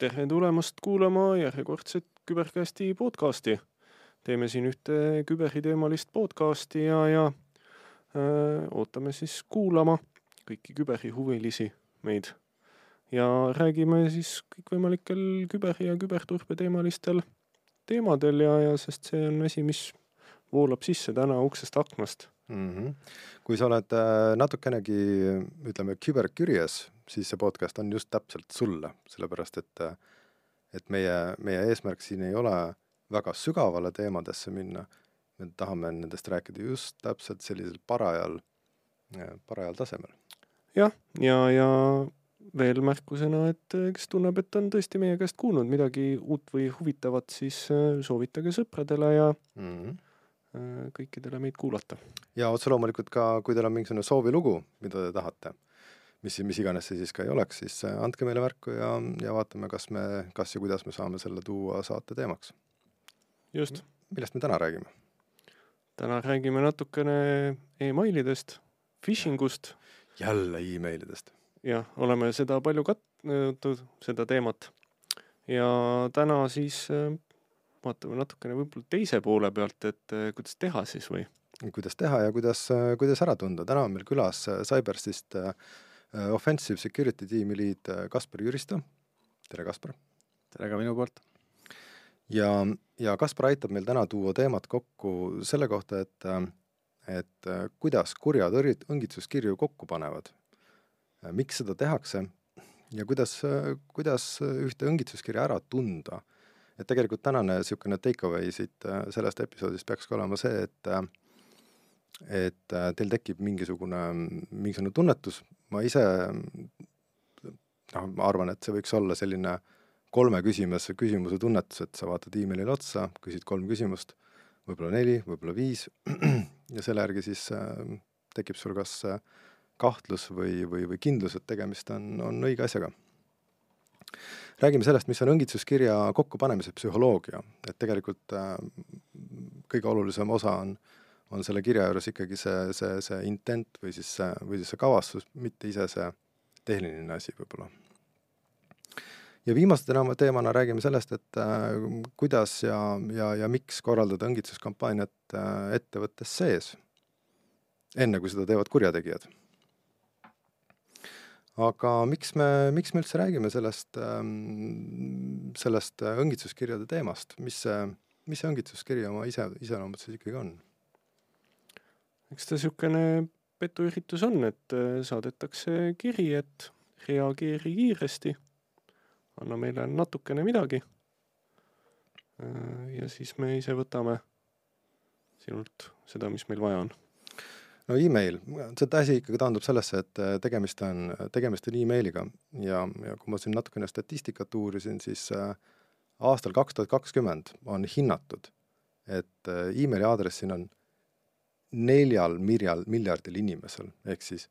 tere tulemast kuulama järjekordset Küberkästi podcasti. teeme siin ühte küberiteemalist podcasti ja, ja öö, ootame siis kuulama kõiki küberihuvilisi meid. ja räägime siis kõikvõimalikel küber- ja küberturbe teemalistel teemadel ja, ja sest see on asi, mis voolab sisse täna uksest aknast mm. -hmm. kui sa oled äh, natukenegi, ütleme, kübercurious, siis see podcast on just täpselt sulle, sellepärast et et meie, meie eesmärk siin ei ole väga sügavale teemadesse minna, me tahame nendest rääkida just täpselt sellisel parajal, parajal tasemel. jah, ja, ja, ja veel märkusena, et kes tunneb, et on tõesti meie käest kuulnud midagi uut või huvitavat, siis soovitage sõpradele ja mm -hmm kõikidele meid kuulata. ja otse loomulikult ka, kui teil on mingisugune soovilugu, mida te tahate mis, mis iganes see siis ka ei oleks, siis äh, andke meile märku ja, ja vaatame, kas me, kas ja kuidas me saame selle tuua saate teemaks. just. millest me täna räägime? täna räägime natukene emailidest, phishing ust. jälle emailidest. jah, oleme seda palju katnud, seda teemat. ja täna siis äh, vaatame natukene võib-olla teise poole pealt, et äh, kuidas teha siis või? kuidas teha ja kuidas, kuidas ära tunda, täna on meil külas Cybersist äh, Äh, offensive security tiimi liid äh, Kaspar Jüristo, tere Kaspar! tere ka minu poolt! ja, ja Kaspar aitab meil täna tuua teemat kokku selle kohta, et äh, et kuidas kurjad õrit-, õngitsuskirju kokku panevad, miks seda tehakse ja kuidas, kuidas ühte õngitsuskirja ära tunda. et tegelikult tänane niisugune take away siit sellest episoodist peakski olema see, et et teil tekib mingisugune, mingisugune tunnetus, ma ise noh, ma arvan, et see võiks olla selline kolme küsimuse, küsimuse tunnetus, et sa vaatad emailile otsa, küsid kolm küsimust, võib-olla neli, võib-olla viis, ja selle järgi siis äh, tekib sul kas äh, kahtlus või, või, või kindlus, et tegemist on, on õige asjaga. räägime sellest, mis on õngitsuskirja kokkupanemise psühholoogia, et tegelikult äh, kõige olulisem osa on äh, on selle kirja juures ikkagi see, see, see intent või siis see, või siis see kavatsus, mitte ise see tehniline asi võib-olla. ja viimase teema, teemana räägime sellest, et äh, kuidas ja, ja, ja miks korraldada õngitsuskampaaniat äh, ettevõttes sees, enne kui seda teevad kurjategijad. aga miks me, miks me üldse räägime sellest ähm,, sellest õngitsuskirjade teemast, mis see, mis see õngitsuskiri oma ise, iseloomutuses ikkagi on? Eks ta niisugune petuüritus on, et äh, saadetakse kiri, et reageeri kiiresti, anna meile natukene midagi. Äh, ja siis me ise võtame sinult seda, mis meil vaja on. no email, see asi ikkagi taandub sellesse, et äh, tegemist on, tegemist on emailiga ja, ja kui ma siin natukene statistikat uurisin, siis aastal kaks tuhat kakskümmend on hinnatud, et emaili aadressil on neljal miljal, miljardil inimesel, ehk siis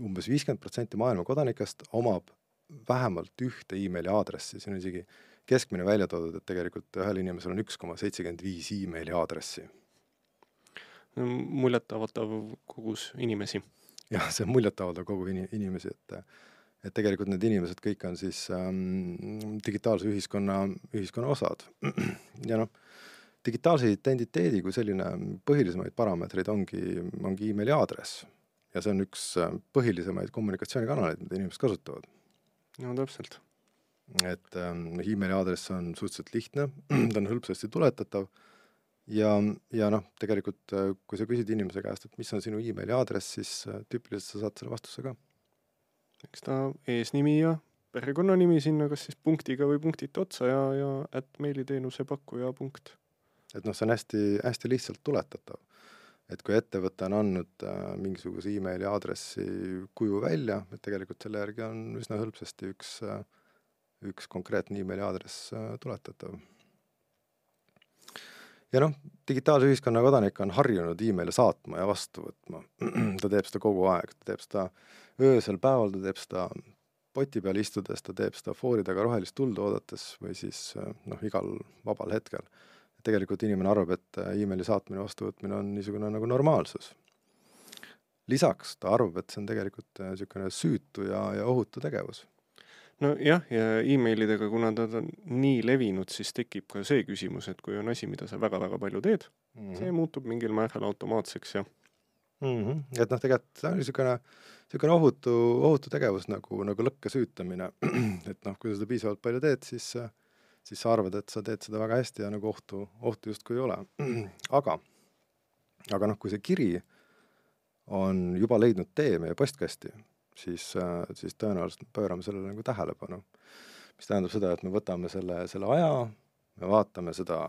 umbes viiskümmend protsenti maailma kodanikest omab vähemalt ühte emaili aadressi, siin on isegi keskmine välja toodud, et tegelikult ühel inimesel on üks koma seitsekümmend viis emaili aadressi. muljetavaldav kogus inimesi. jah, see on muljetavaldav kogu in-, inimesi, et et tegelikult need inimesed kõik on siis ähm, digitaalse ühiskonna, ühiskonna osad ja noh, digitaalse identiteedi kui selline põhilisemaid parameetreid ongi, ongi emaili aadress. ja see on üks äh, põhilisemaid kommunikatsioonikanaleid, mida inimesed kasutavad. no täpselt. et ähm, emaili aadress on suhteliselt lihtne, ta on hõlpsasti tuletatav ja, ja noh, tegelikult äh, kui sa küsid inimese käest, et mis on sinu emaili aadress, siis äh, tüüpiliselt sa saad selle vastuse ka. eks ta eesnimi ja perekonnanimi sinna kas siis punktiga või punktita otsa ja, ja at meiliteenuse pakkuja punkt et noh, see on hästi, hästi lihtsalt tuletatav. et kui ettevõte on andnud äh, mingisuguse emaili aadressi kuju välja, et tegelikult selle järgi on üsna hõlpsasti üks äh,, üks konkreetne emaili aadress äh, tuletatav. ja noh, digitaalse ühiskonna kodanik on harjunud emaile saatma ja vastu võtma. ta teeb seda kogu aeg, ta teeb seda öösel, päeval, ta teeb seda poti peal istudes, ta teeb seda foori taga rohelist tuld oodates või siis äh, noh, igal vabal hetkel tegelikult inimene arvab, et äh, emaili saatmine, vastuvõtmine on niisugune nagu normaalsus. lisaks ta arvab, et see on tegelikult niisugune äh, süütu ja, ja ohutu tegevus. nojah, ja emailidega, kuna nad on nii levinud, siis tekib ka see küsimus, et kui on asi, mida sa väga-väga palju teed mm, -hmm. see muutub mingil määral automaatseks ja mm. -hmm. et noh, tegelikult see on niisugune, niisugune ohutu, ohutu tegevus nagu, nagu lõkke süütamine. et noh, kui sa seda piisavalt palju teed, siis, siis sa arvad, et sa teed seda väga hästi ja nagu ohtu, ohtu justkui ei ole. aga, aga noh, kui see kiri on juba leidnud tee meie postkasti, siis, siis tõenäoliselt pöörame sellele nagu tähelepanu. mis tähendab seda, et me võtame selle, selle aja, me vaatame seda,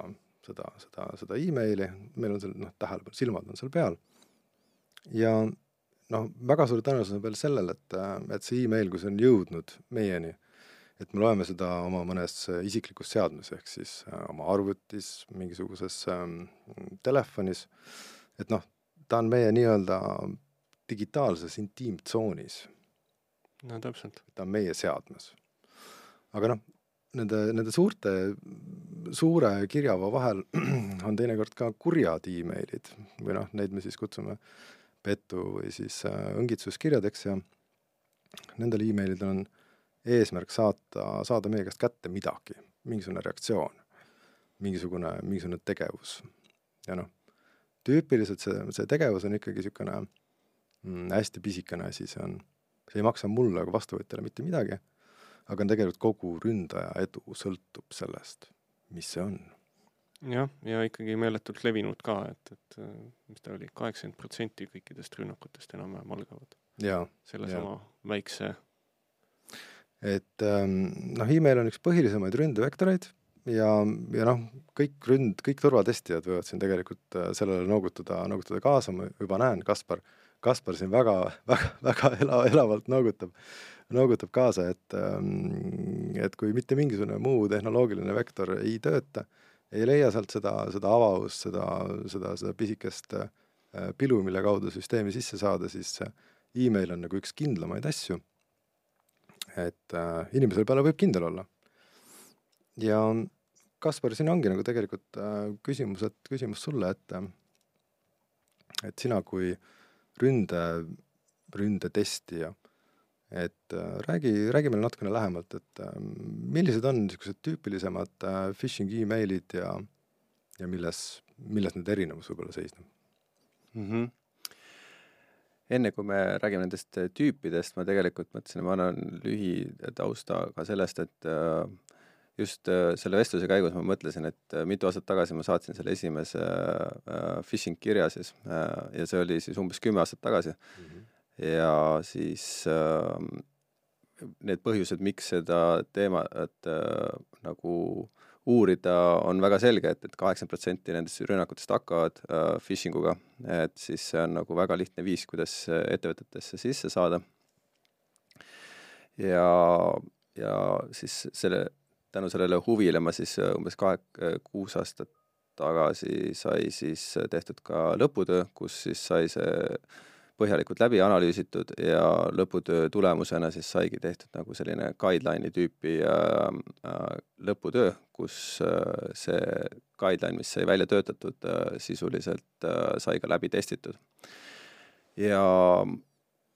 seda, seda, seda emaili, meil on seal noh, tähelepanu, silmad on seal peal ja noh, väga suur tõenäosus on veel sellel, et, et see email, kui see on jõudnud meieni, et me loeme seda oma mõnes isiklikus seadmes, ehk siis äh, oma arvutis, mingisuguses ähm, telefonis, et noh, ta on meie nii-öelda digitaalses intiimtsoonis. no täpselt. ta on meie seadmes. aga noh, nende, nende suurte, suure kirjava vahel on teinekord ka kurjad emailid või noh, neid me siis kutsume äh, petu või siis äh, õngitsuskirjadeks ja nendel emailidel on eesmärk saata, saada meie käest kätte midagi, mingisugune reaktsioon, mingisugune, mingisugune tegevus. ja noh, tüüpiliselt see, see tegevus on ikkagi niisugune mm, hästi pisikene asi, see on, see ei maksa mulle kui vastuvõtjale mitte midagi, aga tegelikult kogu ründaja edu sõltub sellest, mis see on jah, ja ikkagi meeletult levinud ka, et, et äh, mis ta oli, kaheksakümmend protsenti kõikidest rünnakutest enam-vähem algavad sellesama väikse. Et ähm, noh, email on üks põhilisemaid ründevektoreid ja, ja noh, kõik ründ, kõik turvatestijad võivad siin tegelikult äh, sellele noogutada, noogutada kaasa, ma juba näen, Kaspar, Kaspar siin väga, väga, väga ela, elavalt noogutab, noogutab kaasa, et ähm, et kui mitte mingisugune muu tehnoloogiline vektor ei tööta, ei leia sealt seda, seda avavust, seda, seda, seda pisikest äh, pilu, mille kaudu süsteemi sisse saada, siis email on nagu üks kindlamaid asju. Et äh, inimesele peale võib kindel olla. ja Kaspar, siin ongi nagu tegelikult äh, küsimus, et küsimus sulle, et äh, et sina kui ründe, ründetestija et äh, räägi, räägi meile natukene lähemalt, et äh, millised on niisugused tüüpilisemad äh, phishing emailid ja, ja milles, milles need erinevus võib-olla seisneb mm? -hmm enne kui me räägime nendest tüüpidest, ma tegelikult mõtlesin, ma annan lühitausta ka sellest, et just selle vestluse käigus ma mõtlesin, et mitu aastat tagasi ma saatsin selle esimese phishing kirja siis ja see oli siis umbes kümme aastat tagasi mm. -hmm ja siis äh, need põhjused, miks seda teemat äh, nagu uurida, on väga selge et, et, et kaheksakümmend protsenti nendest rünnakutest hakkavad äh, phishing uga, et siis see on nagu väga lihtne viis, kuidas ettevõtetesse sisse saada. ja, ja siis selle, tänu sellele huvile ma siis äh, umbes kahe, kuus aastat tagasi sai siis tehtud ka lõputöö, kus siis sai see põhjalikult läbi analüüsitud ja lõputöö tulemusena siis saigi tehtud nagu selline guideline'i tüüpi äh, äh, lõputöö, kus äh, see guideline, mis sai välja töötatud äh,, sisuliselt äh, sai ka läbi testitud. ja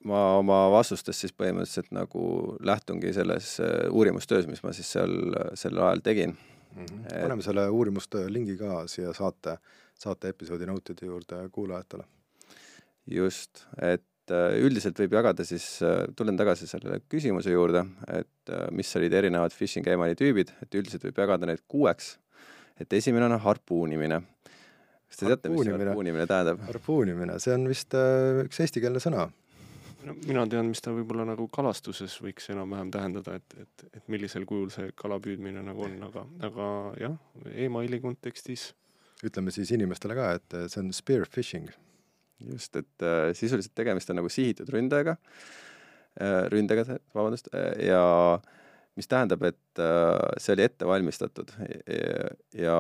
ma oma vastustes siis põhimõtteliselt nagu lähtungi selles äh, uurimustöös, mis ma siis seal sel ajal tegin mm. -hmm. Paneme selle uurimustöö lingi ka siia saate, saate episoodi note'ide juurde kuulajatele just, et äh, üldiselt võib jagada siis, äh, tulen tagasi selle küsimuse juurde, et äh, mis olid erinevad phishing emaili tüübid, et üldiselt võib jagada neid kuueks. et esimene on harpuunimine. kas te teate, mis harpuunimine tähendab? harpuunimine, see on vist äh, üks eestikeelne sõna. no mina tean, mis ta võib-olla nagu kalastuses võiks enam-vähem tähendada, et, et, et millisel kujul see kala püüdmine nagu on, aga, aga jah, emaili kontekstis. ütleme siis inimestele ka, et see on spear phishing just, et äh, sisuliselt tegemist on nagu sihitud ründajaga äh,, ründega, vabandust äh,, ja mis tähendab, et äh, see oli ette valmistatud ja,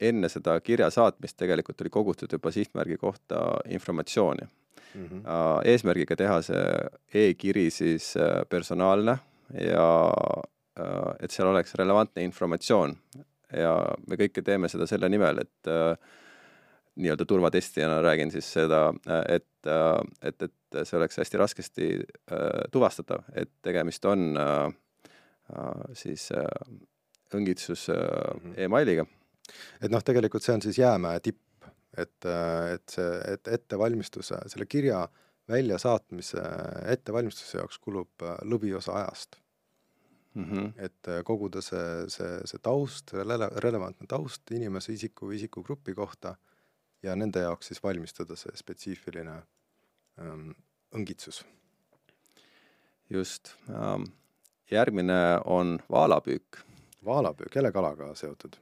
enne seda kirja saatmist tegelikult oli kogutud juba sihtmärgi kohta informatsiooni mm. -hmm. Äh, eesmärgiga teha see e-kiri siis äh, personaalne ja äh, et seal oleks relevantne informatsioon ja me kõike teeme seda selle nimel, et äh, nii-öelda turvatestijana räägin siis seda, et, et, et see oleks hästi raskesti äh, tuvastatav, et tegemist on äh, siis õngitsus mm Mhm. emailiga. et noh, tegelikult see on siis jäämäe tipp, et, et see, et ettevalmistuse, selle kirja väljasaatmise ettevalmistuse jaoks kulub äh, lõviosa ajast. Mm -hmm. et äh, koguda see, see, see taust, rele-, relevantne taust inimese, isiku, isikugrupi kohta ja nende jaoks siis valmistada see spetsiifiline ähm, õngitsus. just ähm,. järgmine on vaalapüük. vaalapüük, jälle kalaga seotud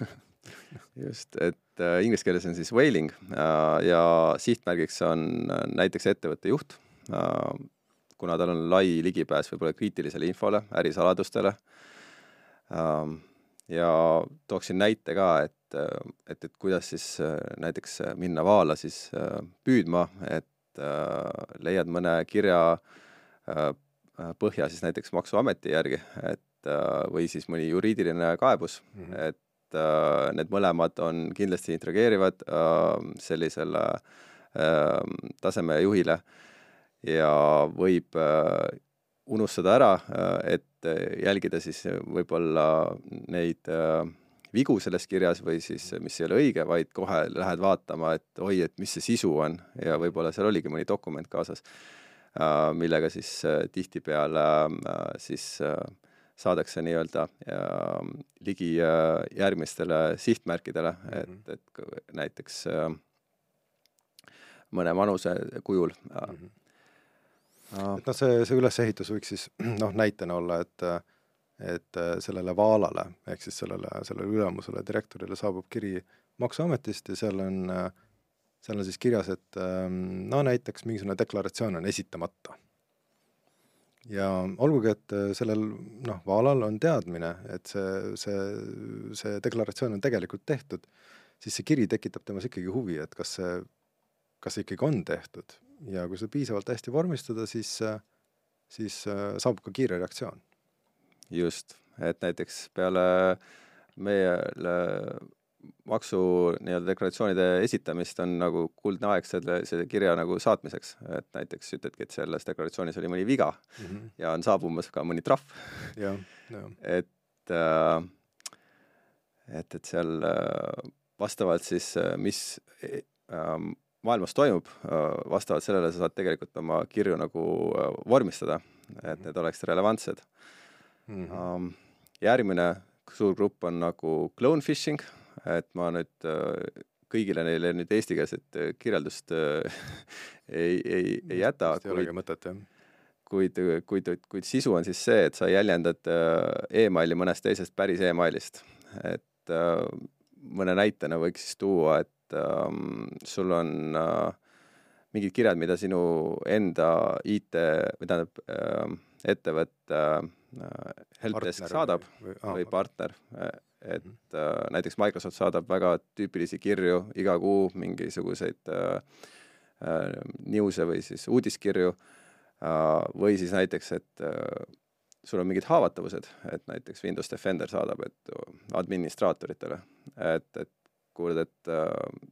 just, et äh, inglise keeles on siis whaling äh, ja sihtmärgiks on äh, näiteks ettevõtte juht äh,, kuna tal on lai ligipääs võib-olla kriitilisele infole, ärisaladustele ähm,. ja tooksin näite ka, et, äh, et, et kuidas siis äh, näiteks minna vaala siis äh, püüdma, et äh, leiad mõne kirja äh, põhja siis näiteks Maksuameti järgi, et äh, või siis mõni juriidiline kaebus mm, -hmm. et äh, need mõlemad on kindlasti intrigeerivad äh, sellisele äh, taseme juhile ja võib äh, unustada ära äh,, et jälgida siis võib-olla neid äh, vigu selles kirjas või siis, mis ei ole õige, vaid kohe lähed vaatama, et oi, et mis see sisu on ja võib-olla seal oligi mõni dokument kaasas äh,, millega siis äh, tihtipeale äh, siis äh, saadakse nii-öelda ligi äh, järgmistele sihtmärkidele mm, -hmm. et, et näiteks äh, mõne manuse kujul mm. -hmm. et noh, see, see ülesehitus võiks siis noh, näitena olla, et et sellele vaalale ehk siis sellele, sellele ülemusele, direktorile saabub kiri Maksuametist ja seal on, seal on siis kirjas, et no näiteks mingisugune deklaratsioon on esitamata ja olgugi, et sellel noh, vaalal on teadmine, et see, see, see deklaratsioon on tegelikult tehtud, siis see kiri tekitab temas ikkagi huvi, et kas see, kas see ikkagi on tehtud ja kui seda piisavalt hästi vormistada, siis, siis saabub ka kiire reaktsioon. Just, et näiteks peale meile maksu nii-öelda deklaratsioonide esitamist on nagu kuldne aeg selle, selle kirja nagu saatmiseks, et näiteks ütledki, et selles deklaratsioonis oli mõni viga mm -hmm. ja on saabumas ka mõni trahv. et äh, et, et seal äh, vastavalt siis, mis äh, maailmas toimub, vastavalt sellele sa saad tegelikult oma kirju nagu vormistada, et need oleksid relevantsed mm. -hmm. järgmine suur grupp on nagu clone fishing et ma nüüd kõigile neile nüüd eestikeelset kirjeldust ei, ei, ei jäta. ei olegi mõtet, jah. kuid, kuid, kuid sisu on siis see, et sa jäljendad emaili mõnest teisest päris emailist. et mõne näitena võiks siis tuua, et um, sul on uh, mingid kirjad, mida sinu enda IT või tähendab uh, ettevõtte uh, helpdesk saadab või, ah, või partner et mhm. äh, näiteks Microsoft saadab väga tüüpilisi kirju iga kuu, mingisuguseid äh, äh, news'e või siis uudiskirju äh, või siis näiteks, et äh, sul on mingid haavatavused, et näiteks Windows Defender saadab, et administraatoritele, et, et kuuled, et äh,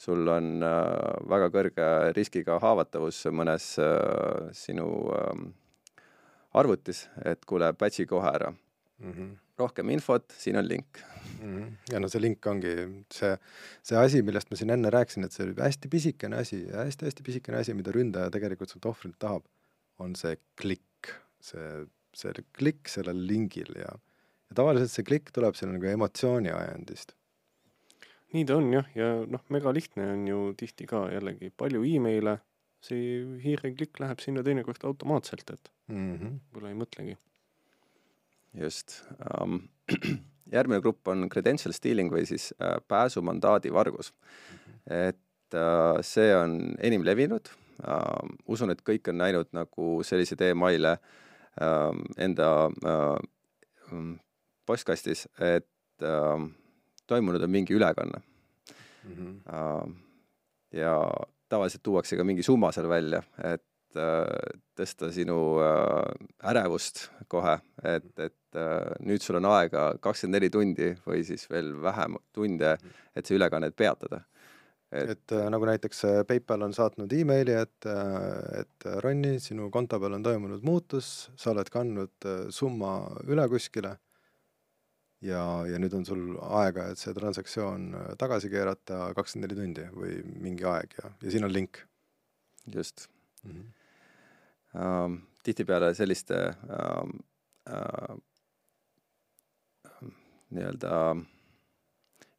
sul on äh, väga kõrge riskiga haavatavus mõnes äh, sinu äh, arvutis, et kuule, patch'i kohe ära mm. -hmm rohkem infot, siin on link mm. -hmm. ja no see link ongi see, see asi, millest ma siin enne rääkisin, et see hästi pisikene asi ja hästi-hästi pisikene asi, mida ründaja tegelikult sult ohvrilt tahab, on see klikk, see, see klikk sellel lingil ja, ja tavaliselt see klikk tuleb seal nagu emotsiooni ajendist. nii ta on jah, ja noh, megalihtne on ju tihti ka jällegi palju email'e, see hiireklikk läheb sinna teinekord automaatselt, et mm -hmm. võib-olla ei mõtlegi just um,. järgmine grupp on credential stealing või siis uh, pääsumandaadi vargus mm. -hmm. et uh, see on enim levinud uh,. usun, et kõik on näinud nagu selliseid emaile uh, enda uh, postkastis, et uh, toimunud on mingi ülekanne mm. -hmm. Uh, ja tavaliselt tuuakse ka mingi summa seal välja, et Äh, tõsta sinu äh, ärevust kohe, et, et äh, nüüd sul on aega kakskümmend neli tundi või siis veel vähem tunde, et see ülekannet peatada. et et nagu näiteks PayPal on saatnud emaili, et, et Ronni, sinu konto peal on toimunud muutus, sa oled kandnud summa üle kuskile ja, ja nüüd on sul aega, et see transaktsioon tagasi keerata kakskümmend neli tundi või mingi aeg ja, ja siin on link just mm. -hmm. ähm, tihtipeale selliste ähm, äh, nii-öelda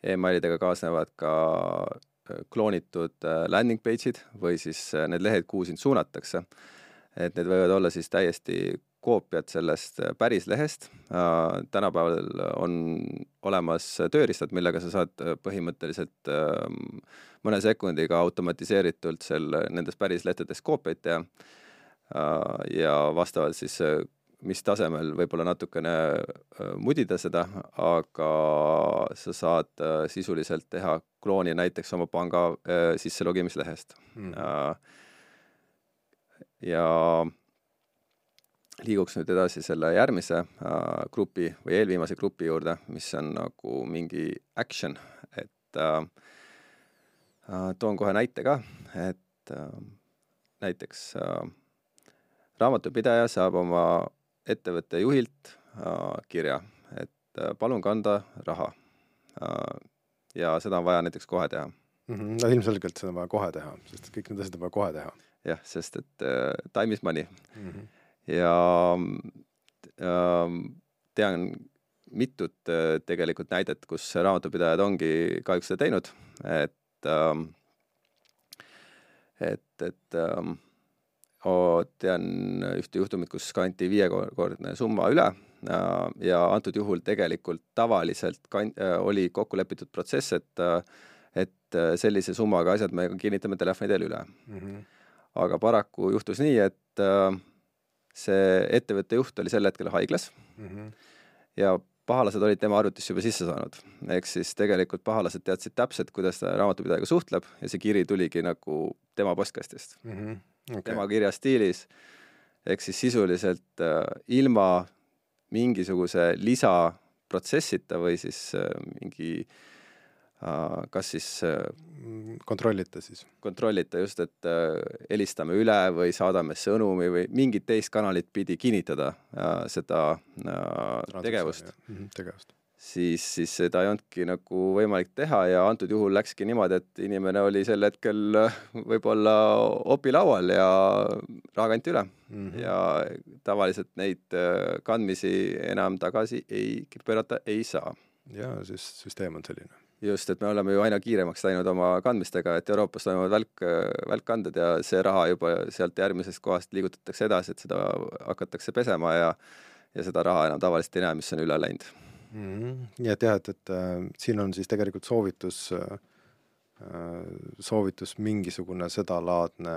emailidega kaasnevad ka kloonitud äh, landing page'id või siis äh, need lehed, kuhu sind suunatakse. et need võivad olla siis täiesti koopiad sellest äh, päris lehest. tänapäeval on olemas tööriistad, millega sa saad põhimõtteliselt ähm, mõne sekundiga automatiseeritult seal nendes päris lehtedest koopiaid teha. ja vastavalt siis mis tasemel võib-olla natukene äh, mudida seda, aga sa saad äh, sisuliselt teha klooni näiteks oma panga äh, sisselogimislehest mm. ja liiguks nüüd edasi selle järgmise grupi või eelviimase grupi juurde, mis on nagu mingi action, et toon kohe näite ka, et näiteks raamatupidaja saab oma ettevõtte juhilt äh, kirja, et äh, palun kanda raha äh,. ja seda on vaja näiteks kohe teha mm. -hmm. no ilmselgelt seda on vaja kohe teha, sest kõik need asjad on vaja kohe teha. jah, sest et äh, time is money mm. -hmm. Ja äh, tean mitut äh, tegelikult näidet, kus raamatupidajad ongi kahjuks seda teinud, et äh, et, et äh, tean ühte juhtumit, kus kanti viiekordne summa üle ja antud juhul tegelikult tavaliselt kan-, oli kokku lepitud protsess, et et sellise summaga asjad me kinnitame telefoni teel üle mm. -hmm. aga paraku juhtus nii, et see ettevõtte juht oli sel hetkel haiglas mm -hmm. ja pahalased olid tema arvutisse juba sisse saanud. ehk siis tegelikult pahalased teadsid täpselt, kuidas ta raamatupidajaga suhtleb ja see kiri tuligi nagu tema postkastist mm. -hmm okay. tema kirjastiilis, ehk siis sisuliselt äh, ilma mingisuguse lisaprotsessita või siis äh, mingi äh, kas siis äh, kontrollita siis? kontrollita just, et äh, helistame üle või saadame sõnumi või mingit teist kanalit pidi kinnitada äh, seda äh, tegevust. Mhm, tegevust siis, siis seda ei olnudki nagu võimalik teha ja antud juhul läkski niimoodi, et inimene oli sel hetkel äh, võib-olla opilaual ja raha kanti üle mm. -hmm. ja tavaliselt neid äh, kandmisi enam tagasi ei pöörata ei saa. jaa, siis süsteem on selline. Just, et me oleme ju aina kiiremaks läinud oma kandmistega, et Euroopas toimuvad välk, välkkanded ja see raha juba sealt järgmisest kohast liigutatakse edasi, et seda hakatakse pesema ja ja seda raha enam tavaliselt ei näe, mis on üle läinud mm. -hmm. nii et jah, et, et äh, siin on siis tegelikult soovitus äh,, soovitus mingisugune sedalaadne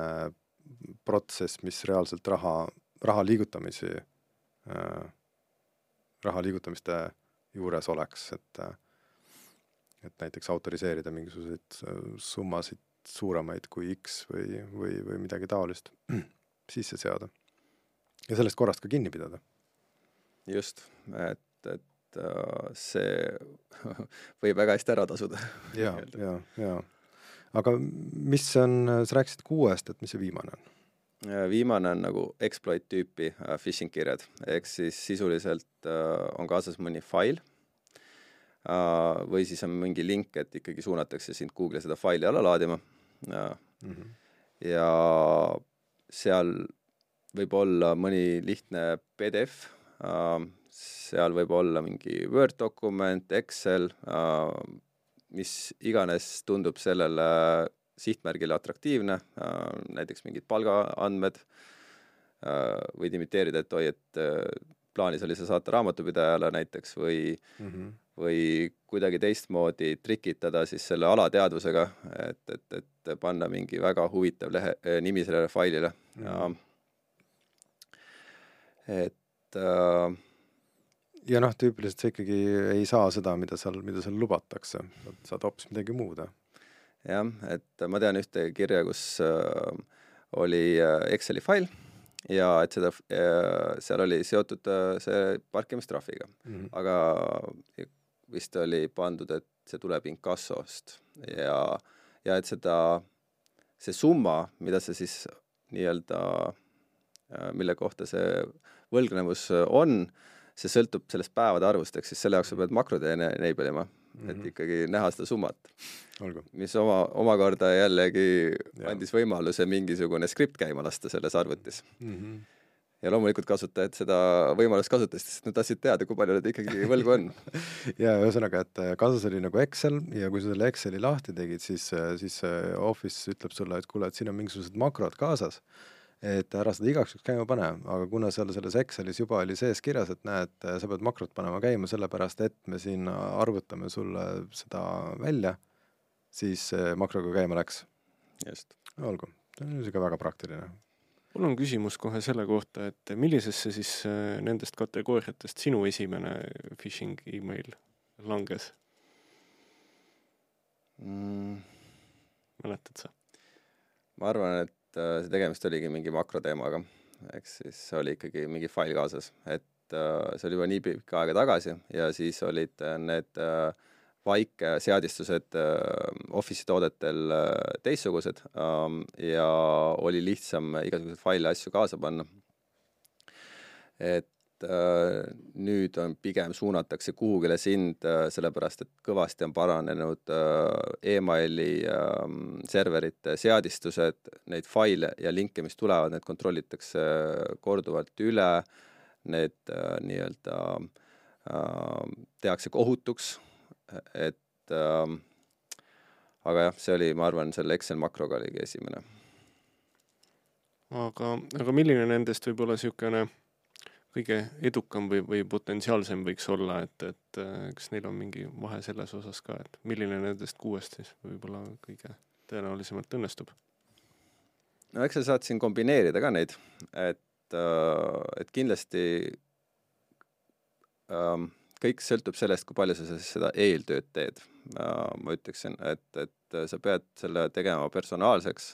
protsess, mis reaalselt raha, raha liigutamisi äh,, raha liigutamiste juures oleks, et äh, et näiteks autoriseerida mingisuguseid äh, summasid suuremaid kui X või, või, või midagi taolist sisse seada. ja sellest korrast ka kinni pidada. just, et, et äh, see võib väga hästi ära tasuda. ja, ja, ja. aga mis on, sa rääkisid kuuest, et mis see viimane on? Äh, viimane on nagu exploit tüüpi äh, phishing kirjad, ehk siis sisuliselt on kaasas mõni fail või siis on mingi link, et ikkagi suunatakse sind Google'i seda faili alla laadima. Mm -hmm. ja seal võib olla mõni lihtne PDF, seal võib olla mingi Word dokument, Excel, äh, mis iganes tundub sellele sihtmärgile atraktiivne, äh, näiteks mingid palgaandmed, äh, võid imiteerida, et oi, et plaanis oli see saata raamatupidajale näiteks või mm, -hmm. Või kuidagi teistmoodi trikitada siis selle alateadvusega, et, et, et panna mingi väga huvitav lehe, nimi sellele failile mm. ja et äh, ja noh, tüüpiliselt sa ikkagi ei saa seda, mida seal, mida seal lubatakse, saad hoopis midagi muud. jah, et ma tean ühte kirja, kus äh, oli äh, Exceli fail ja et seda äh,, seal oli seotud äh, see parkimistrahviga mm, -hmm. aga vist oli pandud, et see tuleb inkassost ja ja et seda, see summa, mida sa siis nii-öelda, mille kohta see võlgnevus on, see sõltub sellest päevade arvust, ehk siis selle jaoks sa pead makrot enable ima mm, -hmm. et mhm. ikkagi näha seda summat. mis oma, omakorda jällegi ja. andis võimaluse mingisugune skript käima lasta selles arvutis mm. -hmm ja loomulikult kasutajad seda võimalust kasutasid, sest nad tahtsid teada, kui palju nad ikkagi võlgu on ja ühesõnaga, et äh, kaasas oli nagu Excel ja kui sa selle Exceli lahti tegid, siis, äh, siis Office ütleb sulle, et kuule, et siin on mingisugused makrod kaasas et ära seda igaks juhuks käima pane, aga kuna seal selles Excelis juba oli sees kirjas, et näed, sa pead makrot panema käima sellepärast, et me siin arvutame sulle seda välja, siis makroga käima läks. just. olgu, see on niisugune väga praktiline. Mul on küsimus kohe selle kohta, et millisesse siis äh, nendest kategooriatest sinu esimene phishing email langes mm.? mäletad sa? ma arvan, et äh, see tegemist oligi mingi makroteemaga, ehk siis oli ikkagi mingi fail kaasas, et äh, see oli juba nii pikka aega tagasi ja siis olid äh, need vaikeseadistused Office'i toodetel teistsugused ähm, ja oli lihtsam igasuguseid faile, asju kaasa panna. et äh, nüüd on pigem suunatakse kuhugile sind äh,, sellepärast et kõvasti on paranenud äh, emaili äh, serverite seadistused, neid faile ja linke, mis tulevad, need kontrollitakse korduvalt üle, need äh, nii-öelda äh, tehakse kohutuks, et äh, aga jah, see oli, ma arvan, selle Excel makroga oligi esimene. aga, aga milline nendest võib olla niisugune kõige edukam või, või potentsiaalsem võiks olla, et, et äh, kas neil on mingi vahe selles osas ka, et milline nendest kuuest siis võib-olla kõige tõenäolisemalt õnnestub? no eks sa saad siin kombineerida ka neid, et, äh, et kindlasti ähm, kõik sõltub sellest, kui palju sa seda eeltööd teed. ma ütleksin, et, et sa pead selle tegema personaalseks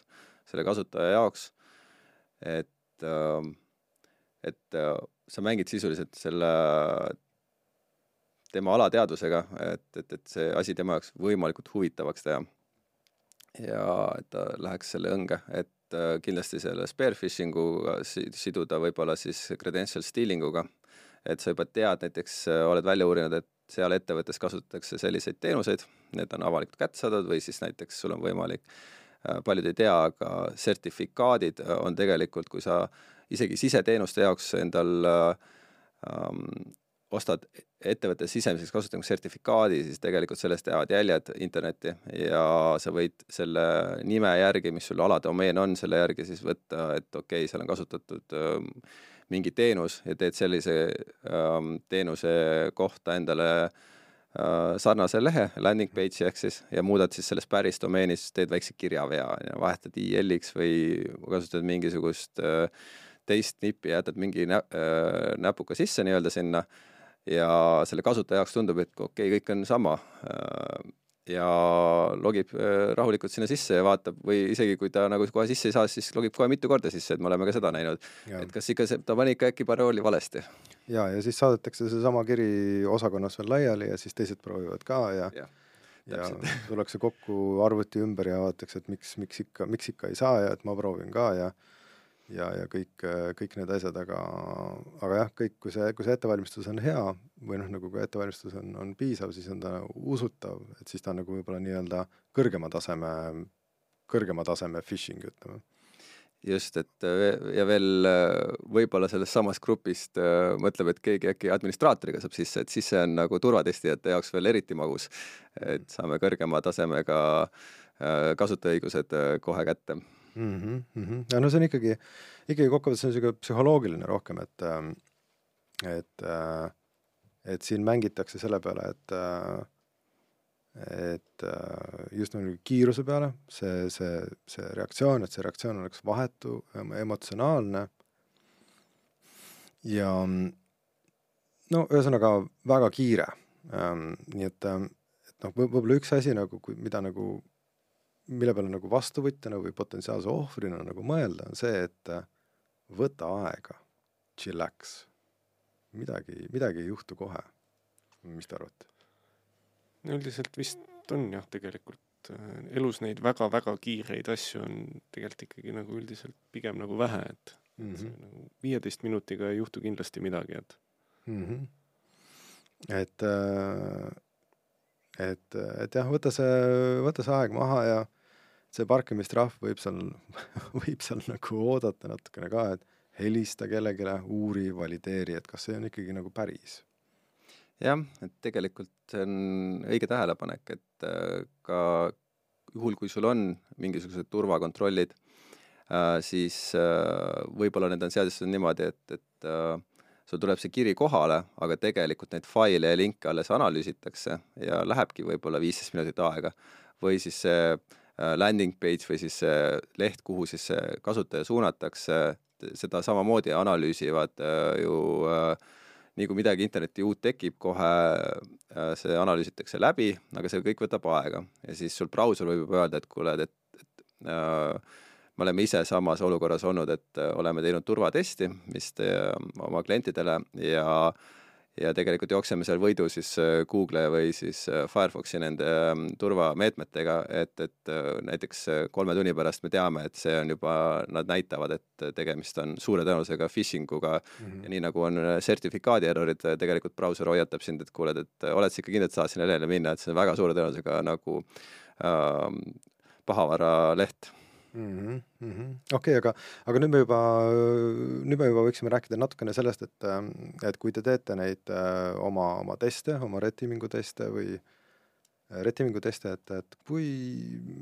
selle kasutaja jaoks, et, ähm, et sa mängid sisuliselt selle tema alateadvusega, et, et, et see asi tema jaoks võimalikult huvitavaks teha. ja et ta läheks selle õnge, et äh, kindlasti selle spear phishing uga siduda võib-olla siis credential stealing uga, et sa juba tead, näiteks äh, oled välja uurinud, et seal ettevõttes kasutatakse selliseid teenuseid, need on avalikult kättesaadavad või siis näiteks sul on võimalik, äh, paljud ei tea, aga sertifikaadid on tegelikult, kui sa isegi siseteenuste jaoks endal ähm, ostad ettevõtte sisemiseks kasutamiseks sertifikaadi, siis tegelikult sellest jäävad jäljed internetti ja sa võid selle nime järgi, mis sul aladomeen on, selle järgi siis võtta, et okei okay,, seal on kasutatud ähm, mingi teenus ja teed sellise ähm, teenuse kohta endale äh, sarnase lehe, landing page'i ehk siis, ja muudad siis selles päris domeenis, teed väikse kirjavea, vahetad IL-iks või kasutad mingisugust äh, teist nippi, jätad mingi nä äh, näpuga sisse nii-öelda sinna. Ja selle kasutaja jaoks tundub, et okei okay,, kõik on sama äh, ja logib äh, rahulikult sinna sisse ja vaatab või isegi kui ta nagu kohe sisse ei saa, siis logib kohe mitu korda sisse, et me oleme ka seda näinud. et kas ikka see, ta pani ikka äkki parooli valesti. ja, ja siis saadetakse seesama kiri osakonnas veel laiali ja siis teised proovivad ka ja, ja ja tullakse kokku arvuti ümber ja vaadatakse, et miks, miks ikka, miks ikka ei saa ja et ma proovin ka ja ja, ja kõik, kõik need asjad, aga, aga jah, kõik, kui see, kui see ettevalmistus on hea või noh, nagu kui ettevalmistus on, on piisav, siis on ta usutav, et siis ta on nagu võib-olla nii-öelda kõrgema taseme, kõrgema taseme phishing, ütleme just, et ja veel võib-olla sellest samast grupist mõtleb, et keegi äkki administraatoriga saab sisse, et siis see on nagu turvatestijate jaoks veel eriti magus. et saame kõrgema tasemega kasutajaõigused kohe kätte mm. -hmm. ja no see on ikkagi, ikkagi kokkuvõttes on niisugune psühholoogiline rohkem, et ähm, et, äh, et siin mängitakse selle peale, et äh, et äh, just nagu kiiruse peale, see, see, see reaktsioon, et see reaktsioon oleks vahetu, emotsionaalne ja no ühesõnaga väga kiire ähm,. nii et, et noh, võib-olla üks asi nagu, mida nagu mille peale nagu vastuvõtjana või potentsiaalse ohvrina nagu mõelda, on see, et äh, võta aega, chillax. midagi, midagi ei juhtu kohe. mis te arvate? üldiselt vist on jah, tegelikult äh, elus neid väga-väga kiireid asju on tegelikult ikkagi nagu üldiselt pigem nagu vähe, et mm -hmm. nagu viieteist minutiga ei juhtu kindlasti midagi, et mm. -hmm. et, äh, et, et jah, võta see, võta see aeg maha ja see parkimistrahv võib seal võib seal nagu oodata natukene ka, et helista kellelegi, uuri, valideeri, et kas see on ikkagi nagu päris jah, et tegelikult see on õige tähelepanek, et äh, ka juhul, kui sul on mingisugused turvakontrollid, äh, siis äh, võib-olla need on seadustatud niimoodi, et, et sul tuleb see kiri kohale, aga tegelikult neid faile ja linke alles analüüsitakse ja lähebki võib-olla viisteist minutit aega. või siis see landing page või siis see leht, kuhu siis see kasutaja suunatakse, seda samamoodi analüüsivad ju äh, nii kui midagi interneti uut tekib, kohe äh, see analüüsitakse läbi, aga see kõik võtab aega. Ja siis sul brauser võib juba öelda, et kuule, et, et äh, me oleme ise samas olukorras olnud, et äh, oleme teinud turvatesti vist äh, oma klientidele ja äh, ja tegelikult jookseme seal võidu siis äh, Google või siis äh, Firefoxi nende ähm, turvameetmetega, et, et äh, näiteks kolme tunni pärast me teame, et see on juba, nad näitavad, et tegemist on suure tõenäosusega phishing uga mm -hmm. ja nii nagu on sertifikaadi errorid, tegelikult brauser hoiatab sind, et kuule, et oled sa ikka kindel, et saad sinna lehele minna, et see on väga suure tõenäosusega nagu äh, pahavaraleht mm -hmm.. okei okay,, aga, aga nüüd me juba, nüüd me juba võiksime rääkida natukene sellest, et, et kui te teete neid äh, oma, oma teste, oma red teaming'u teste või äh, red teaming'u teste, et, et kui,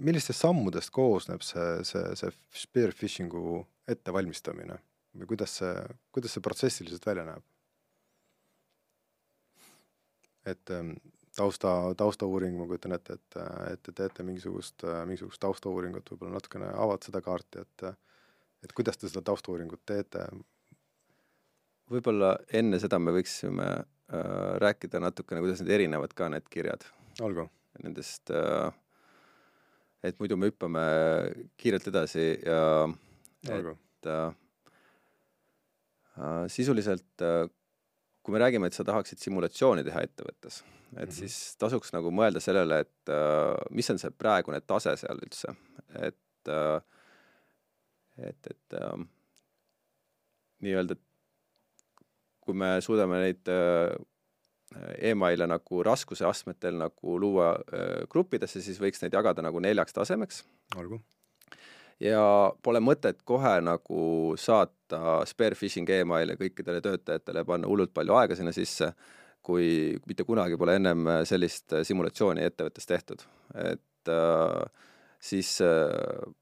millistest sammudest koosneb see, see, see spear phishing'u ettevalmistamine või kuidas see, kuidas see protsessiliselt välja näeb? et ähm, tausta, taustauuring, ma kujutan ette, et, et te teete mingisugust, mingisugust taustauuringut, võib-olla natukene avad seda kaarti, et et kuidas te seda taustauuringut teete? võib-olla enne seda me võiksime äh, rääkida natukene, kuidas need erinevad ka, need kirjad. olgu. Nendest äh,, et muidu me hüppame kiirelt edasi ja olgu. et äh, äh, sisuliselt äh, kui me räägime, et sa tahaksid simulatsiooni teha ettevõttes, et mm -hmm. siis tasuks nagu mõelda sellele, et uh, mis on see praegune tase seal üldse, et uh, et, et uh, nii-öelda, kui me suudame neid uh, emaile nagu raskuseastmetel nagu luua uh, gruppidesse, siis võiks neid jagada nagu neljaks tasemeks. olgu ja pole mõtet kohe nagu saata spare phishing emaili kõikidele töötajatele ja panna hullult palju aega sinna sisse, kui mitte kunagi pole ennem sellist simulatsiooni ettevõttes tehtud. et äh, siis äh,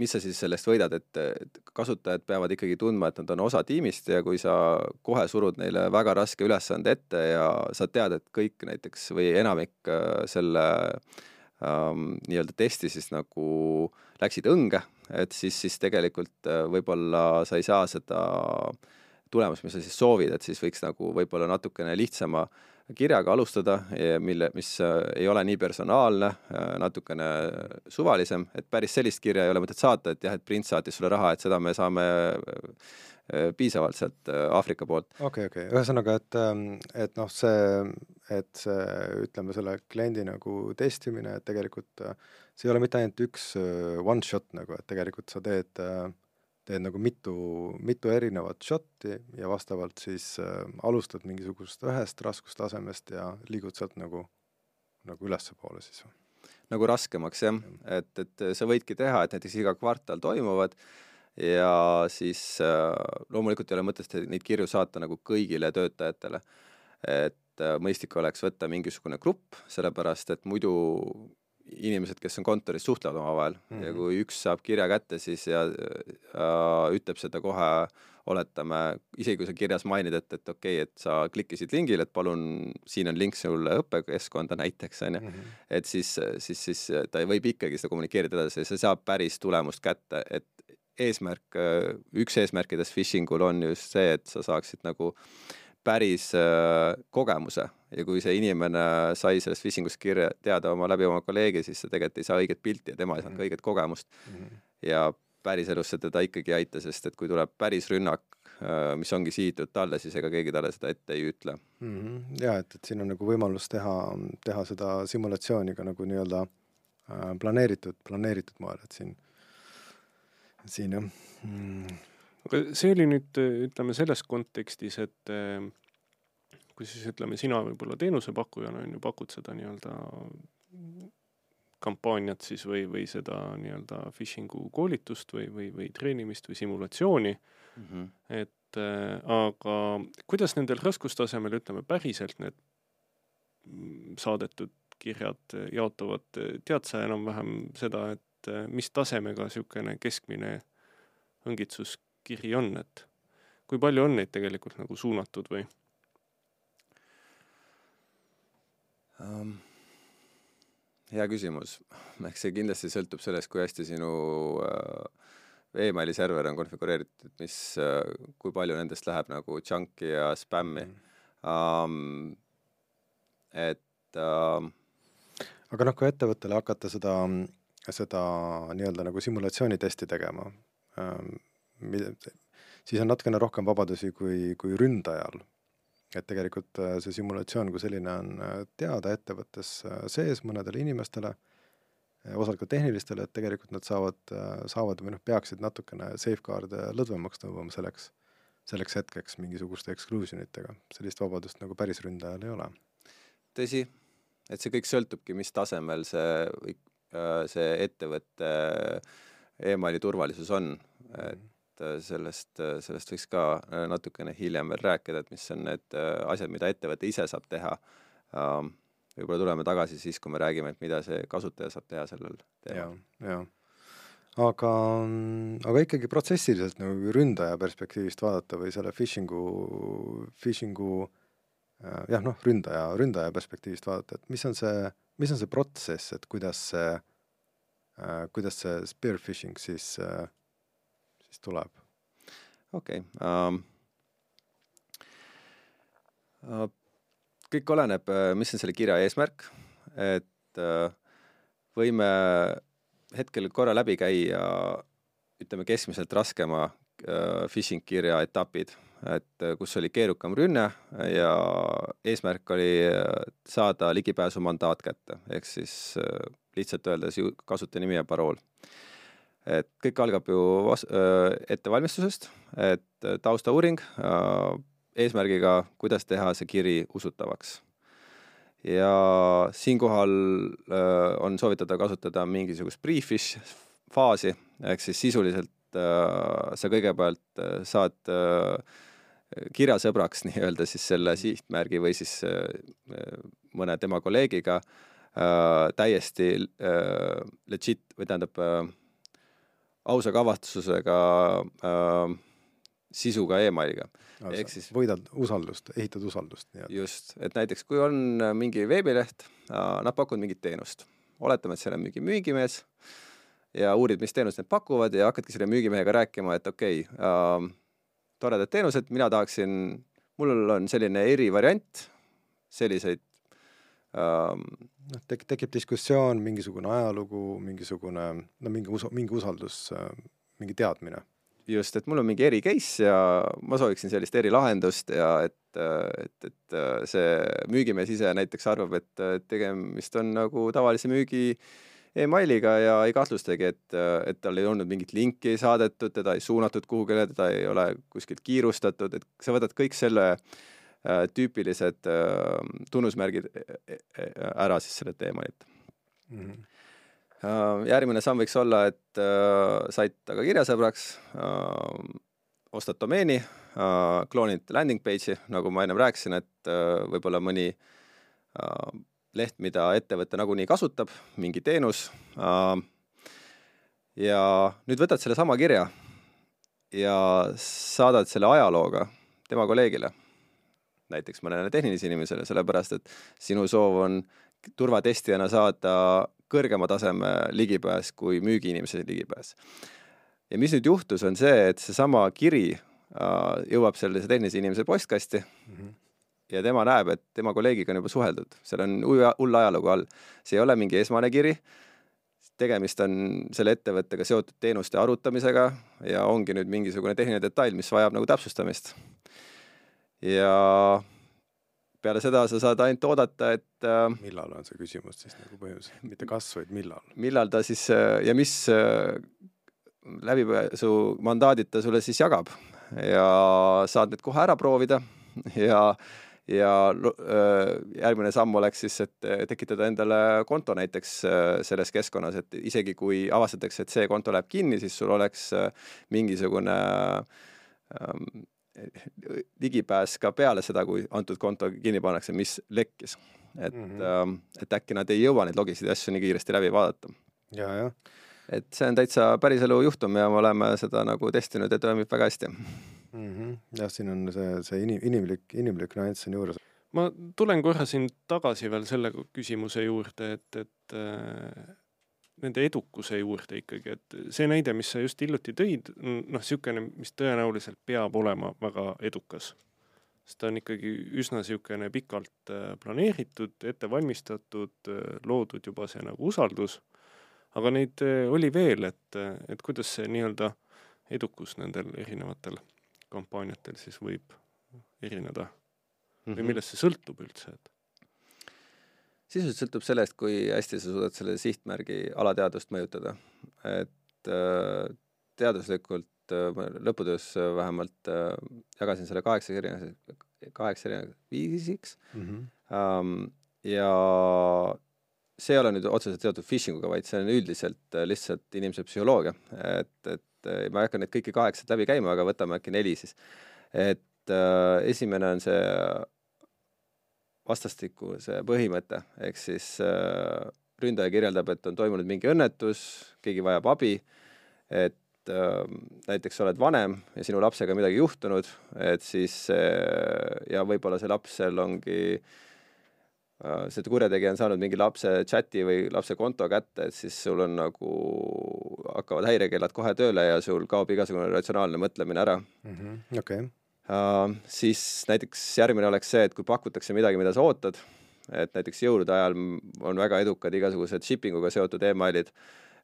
mis sa siis sellest võidad, et, et kasutajad peavad ikkagi tundma, et nad on osa tiimist ja kui sa kohe surud neile väga raske ülesande ette ja sa tead, et kõik näiteks või enamik äh, selle ähm, nii-öelda testi siis nagu läksid õnge, et siis, siis tegelikult äh, võib-olla sa ei saa seda tulemust, mis sa siis soovid, et siis võiks nagu võib-olla natukene lihtsama kirjaga alustada, mille, mis äh, ei ole nii personaalne, äh, natukene suvalisem, et päris sellist kirja ei ole mõtet saata, et jah, et print saatis sulle raha, et seda me saame piisavalt sealt Aafrika poolt. okei okay,, okei okay., ühesõnaga, et, ähm, et noh, see, et see, ütleme, selle kliendi nagu testimine, et tegelikult see ei ole mitte ainult üks one shot nagu, et tegelikult sa teed, teed nagu mitu, mitu erinevat shot'i ja vastavalt siis äh, alustad mingisugusest ühest raskustasemest ja liigud sealt nagu, nagu ülespoole siis nagu raskemaks jah, et, et sa võidki teha, et näiteks iga kvartal toimuvad ja siis äh, loomulikult ei ole mõtet neid kirju saata nagu kõigile töötajatele. et äh, mõistlik oleks võtta mingisugune grupp, sellepärast et muidu inimesed, kes on kontoris, suhtlevad omavahel mm -hmm. ja mhm. kui üks saab kirja kätte, siis ja, ja ütleb seda kohe, oletame, isegi kui sa kirjas mainid, et, et okei okay,, et sa klikkisid lingile, et palun, siin on link sulle õppekeskkonda näiteks, on ju, mhm. et siis, siis, siis ta võib ikkagi seda kommunikeerida edasi ja see saab päris tulemust kätte, et eesmärk, üks eesmärkidest phishing ul on just see, et sa saaksid nagu päris äh, kogemuse ja kui see inimene sai sellest phishing ust kirja teada oma läbi oma kolleegi, siis ta tegelikult ei saa õiget pilti ja tema ei saanud ka mhm. õiget kogemust mm. -hmm. ja päriselus see teda ikkagi ei aita, sest et kui tuleb päris rünnak, äh, mis ongi sihitud talle, siis ega keegi talle seda ette ei ütle mm. -hmm. ja et, et siin on nagu võimalus teha, teha seda simulatsiooni ka nagu nii-öelda äh, planeeritud, planeeritud moel, et siin, siin jah mm.. Aga see oli nüüd, ütleme selles kontekstis, et äh, kui siis ütleme, sina võib-olla teenusepakkujana on ju, pakud seda nii-öelda kampaaniat siis või, või seda nii-öelda phishing'u koolitust või, või, või treenimist või simulatsiooni mm. -hmm. et äh, aga kuidas nendel raskustasemel, ütleme päriselt need saadetud kirjad jaotuvad, tead sa enam-vähem seda, et äh, mis tasemega niisugune keskmine õngitsuskiri on, et kui palju on neid tegelikult nagu suunatud või um,? hea küsimus, eks see kindlasti sõltub sellest, kui hästi sinu äh, emaili server on konfigureeritud, mis äh,, kui palju nendest läheb nagu junk'i ja spämmi um,. et uh, aga noh, kui ettevõttele hakata seda, seda nii-öelda nagu simulatsioonitesti tegema ähm,, siis on natukene rohkem vabadusi kui, kui ründajal et tegelikult äh, see simulatsioon kui selline on äh, teada ettevõttes äh, sees mõnedele inimestele, osalt ka tehnilistele, et tegelikult nad saavad, saavad või noh, peaksid natukene safeguard'e lõdvemaks tõmbama selleks, selleks hetkeks mingisuguste exclusion itega. sellist vabadust nagu päris ründajal ei ole. tõsi, et see kõik sõltubki, mis tasemel see, see ettevõtte emaili turvalisus on, et et äh, sellest, äh, sellest võiks ka äh, natukene hiljem veel rääkida, et mis on need asjad, mida ettevõte ise saab teha. Võib-olla tuleme tagasi siis, kui me räägime, et mida see kasutaja saab teha sellel teemal. ja, ja aga, aga ikkagi protsessiliselt nagu ründaja perspektiivist vaadata või selle phishing'u, phishing'u jah, noh, ründaja, ründaja perspektiivist vaadata, et mis on see, mis on see protsess, et kuidas see, kuidas see spear phishing siis äh, siis tuleb. okei okay, um,. Uh, kõik oleneb, äh, mis on selle kirja eesmärk, et uh, võime hetkel korra läbi käia ütleme keskmiselt raskema uh, phishing kirja etapid, et kus oli keerukam rünne ja eesmärk oli saada ligipääsu mandaat kätte, ehk siis lihtsalt öeldes kasutaja nimi ja parool et kõik algab ju vas-, ettevalmistusest, et taustauuring eesmärgiga, kuidas teha see kiri usutavaks. ja siinkohal on soovitatav kasutada mingisugust pre-fish faasi, ehk siis sisuliselt sa kõigepealt saad kirjasõbraks nii-öelda siis selle sihtmärgi või siis mõne tema kolleegiga täiesti legit või tähendab ausa kavatsusega äh, sisuga emailiga. ehk siis võidad usaldust, ehitad usaldust just, et näiteks kui on mingi veebileht äh,, nad pakuvad mingit teenust, oletame, et seal on mingi müügimees ja uurid, mis teenust need pakuvad ja hakkadki selle müügimehega rääkima, et okei okay, äh,, toredad teenused, mina tahaksin, mul on selline erivariant, selliseid ähm, noh, tek-, tekib diskussioon, mingisugune ajalugu, mingisugune no mingi usu, mingi usaldus, mingi teadmine. just, et mul on mingi eri case ja ma sooviksin sellist erilahendust ja et, et, et see müügimees ise näiteks arvab, et tegemist on nagu tavalise müügi emailiga ja ei kahtlustagi, et, et tal ei olnud mingit linki saadetud, teda ei suunatud kuhugile, teda ei ole kuskilt kiirustatud, et sa võtad kõik selle äh, tüüpilised äh, tunnusmärgid e, e, ära siis sellelt emaililt mm. -hmm järgmine samm võiks olla, et äh, said taga kirjasõbraks äh,, ostad domeeni äh,, kloonid landing page'i, nagu ma ennem rääkisin, et äh, võib-olla mõni äh, leht, mida ettevõte nagunii kasutab, mingi teenus äh,. ja nüüd võtad sellesama kirja ja saadad selle ajalooga tema kolleegile näiteks mõnele tehnilisele inimesele, sellepärast et sinu soov on turvatestijana saada kõrgema taseme ligipääs kui müügiinimese ligipääs. ja mis nüüd juhtus, on see, et seesama kiri äh, jõuab sellise tehnilise inimese postkasti mm -hmm. ja tema näeb, et tema kolleegiga on juba suheldud, seal on hull ajalugu all. see ei ole mingi esmane kiri, tegemist on selle ettevõttega seotud teenuste arutamisega ja ongi nüüd mingisugune tehniline detail, mis vajab nagu täpsustamist ja peale seda sa saad ainult oodata, et äh, millal on see küsimus siis nagu põhimõtteliselt, mitte kas, vaid millal? millal ta siis äh, ja mis äh, läbipääsu mandaadid ta sulle siis jagab. Ja saad need kohe ära proovida. Ja ja äh, järgmine samm oleks siis, et tekitada endale konto näiteks äh, selles keskkonnas, et isegi kui avastatakse, et see konto läheb kinni, siis sul oleks äh, mingisugune ähm, ligipääs ka peale seda, kui antud konto kinni pannakse, mis lekkis. et mm, -hmm. et äkki nad ei jõua neid logisid ja asju nii kiiresti läbi vaadata. ja, jah. et see on täitsa päriselu juhtum ja me oleme seda nagu testinud ja toimib väga hästi mm. -hmm. jah, siin on see, see inim-, inimlik, inimlik nüanss on juures. ma tulen korra siin tagasi veel selle küsimuse juurde, et, et äh nende edukuse juurde ikkagi, et see näide, mis sa just hiljuti tõid, noh, niisugune, mis tõenäoliselt peab olema väga edukas. sest ta on ikkagi üsna niisugune pikalt äh, planeeritud, ette valmistatud, äh, loodud juba see nagu usaldus, aga neid äh, oli veel, et, et kuidas see nii-öelda edukus nendel erinevatel kampaaniatel siis võib erineda või mhm. millest see sõltub üldse, et sisuliselt sõltub sellest, kui hästi sa suudad selle sihtmärgi alateadvust mõjutada. et äh, teaduslikult äh, lõputöös vähemalt äh, jagasin selle kaheksa erinevaks, kaheksa erinevaks viisiks mm. -hmm. ja see ei ole nüüd otseselt seotud phishing uga, vaid see on üldiselt lihtsalt inimese psühholoogia, et, et ma ei hakka neid kõiki kaheksat läbi käima, aga võtame äkki neli siis. et äh, esimene on see vastastikuse põhimõte, ehk siis äh, ründaja kirjeldab, et on toimunud mingi õnnetus, keegi vajab abi, et äh, näiteks sa oled vanem ja sinu lapsega midagi juhtunud, et siis äh, ja võib-olla see lapsel ongi äh, see kurjategija on saanud mingi lapse chati või lapse konto kätte, et siis sul on nagu, hakkavad häirekellad kohe tööle ja sul kaob igasugune ratsionaalne mõtlemine ära mm. -hmm. okay siis näiteks järgmine oleks see, et kui pakutakse midagi, mida sa ootad, et näiteks jõulude ajal on väga edukad igasugused shipping uga seotud emailid,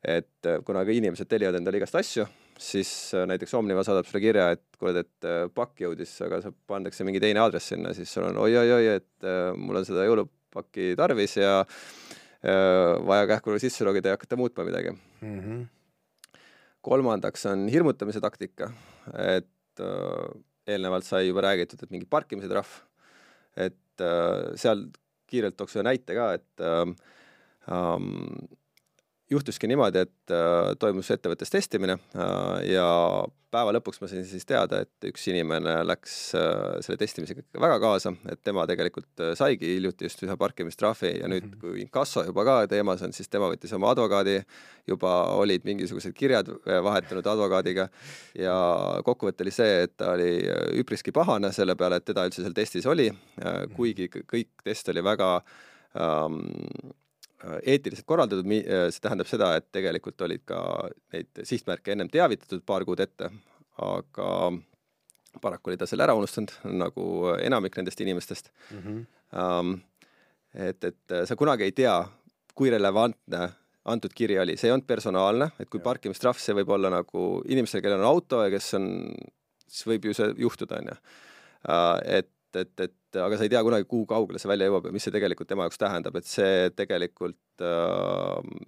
et äh, kuna ka inimesed tellivad endale igast asju, siis äh, näiteks Omniva saadab sulle kirja, et kuule, et äh, pakk jõudis, aga sa pandakse mingi teine aadress sinna, siis sul on oi-oi-oi, et mul on seda jõulupakki tarvis ja vaja kähku sisse logida ja hakata muutma midagi mm. -hmm. kolmandaks on hirmutamise taktika, et eelnevalt sai juba räägitud, et mingi parkimise trahv, et äh, seal kiirelt tooks ühe näite ka, et äh, ähm, juhtuski niimoodi, et äh, toimus ettevõttes testimine äh, ja päeva lõpuks ma sain siis teada, et üks inimene läks äh, selle testimisega väga kaasa, et tema tegelikult äh, saigi hiljuti just ühe parkimistrahvi ja nüüd, mhm. kui inkasso juba ka teemas on, siis tema võttis oma advokaadi, juba olid mingisugused kirjad äh, vahetanud advokaadiga ja kokkuvõte oli see, et ta oli äh, üpriski pahane selle peale, et teda üldse seal testis oli, mhm. kuigi kõik test oli väga ähm, Äh, eetiliselt korraldatud, äh, see tähendab seda, et tegelikult olid ka neid sihtmärke ennem teavitatud paar kuud ette, aga paraku oli ta selle ära unustanud, nagu enamik nendest inimestest mm. -hmm. Um, et, et sa kunagi ei tea, kui relevantne antud kiri oli, see ei olnud personaalne, et kui parkimistrahv, see võib olla nagu inimesel, kellel on auto ja kes on, siis võib ju see juhtuda, on ju. Uh, et et, et aga sa ei tea kunagi, kuhu kaugele see välja jõuab ja mis see tegelikult tema jaoks tähendab, et see tegelikult äh,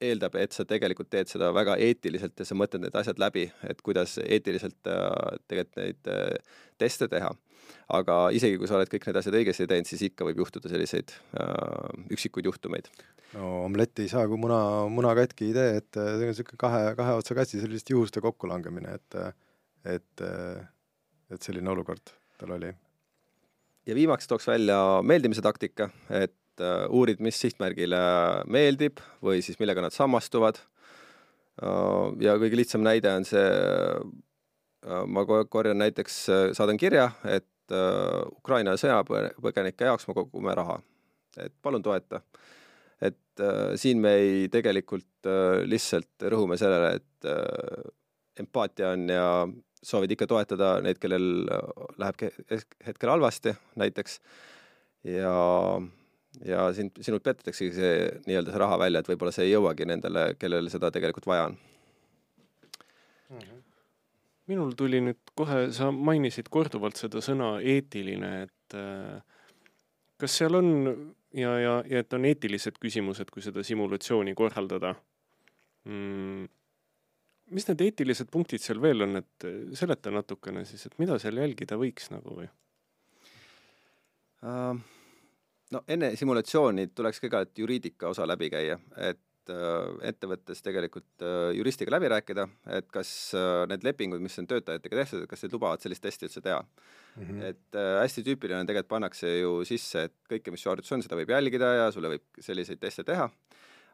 eeldab, et sa tegelikult teed seda väga eetiliselt ja sa mõtled need asjad läbi, et kuidas eetiliselt äh, tegelikult neid äh, teste teha. aga isegi, kui sa oled kõik need asjad õigesti teinud, siis ikka võib juhtuda selliseid äh, üksikuid juhtumeid. no omletti ei saa, kui muna, muna katki idee, et äh, see on niisugune kahe, kahe otsa kasti, sellist juhuste kokkulangemine, et et, et selline olukord tal oli ja viimaks tooks välja meeldimise taktika, et uh, uurid, mis sihtmärgile meeldib või siis millega nad samastuvad uh,. ja kõige lihtsam näide on see uh,, ma korjan näiteks, saadan kirja, et Ukraina sõjapõgenike jaoks me kogume raha, et palun toeta. et siin me ei tegelikult lihtsalt rõhume sellele, et empaatia on ja soovid ikka toetada neid, kellel läheb hetkel halvasti näiteks ja, ja sind, sinult petetaksegi see nii-öelda see raha välja, et võib-olla see ei jõuagi nendele, kellel seda tegelikult vaja on mm. -hmm. minul tuli nüüd kohe, sa mainisid korduvalt seda sõna eetiline, et äh, kas seal on ja, ja, ja et on eetilised küsimused, kui seda simulatsiooni korraldada mm,? Mis need eetilised punktid seal veel on, et seleta natukene siis, et mida seal jälgida võiks nagu või uh,? no enne simulatsiooni tuleks kõigepealt juriidika osa läbi käia, et uh, ettevõttes tegelikult juristiga läbi rääkida, et kas need lepingud, mis on töötajatega tehtud, et kas need lubavad sellist testi üldse teha mm. -hmm. et hästi tüüpiline on tegelikult pannakse ju sisse, et kõike, mis su harjutus on, seda võib jälgida ja sulle võib selliseid teste teha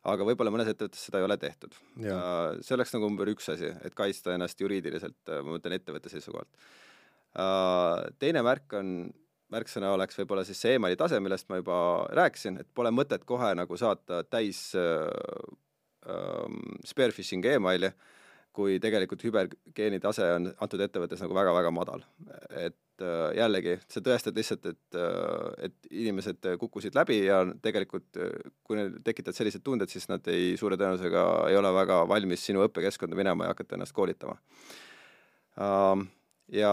aga võib-olla mõnes ettevõttes seda ei ole tehtud. see oleks nagu number üks asi, et kaitsta ennast juriidiliselt, ma mõtlen ettevõtte seisukohalt. teine märk on märksõna oleks võib-olla siis see emaili tase, millest ma juba rääkisin, et pole mõtet kohe nagu saata täis äh, äh, spear phishing emaili, kui tegelikult hübergeeni tase on antud ettevõttes nagu väga-väga madal. et äh, jällegi, sa tõestad lihtsalt, et äh,, et inimesed kukkusid läbi ja tegelikult äh, kui neil tekitad sellised tunded, siis nad ei, suure tõenäosusega ei ole väga valmis sinu õppekeskkonda minema ja hakata ennast koolitama äh,. Ja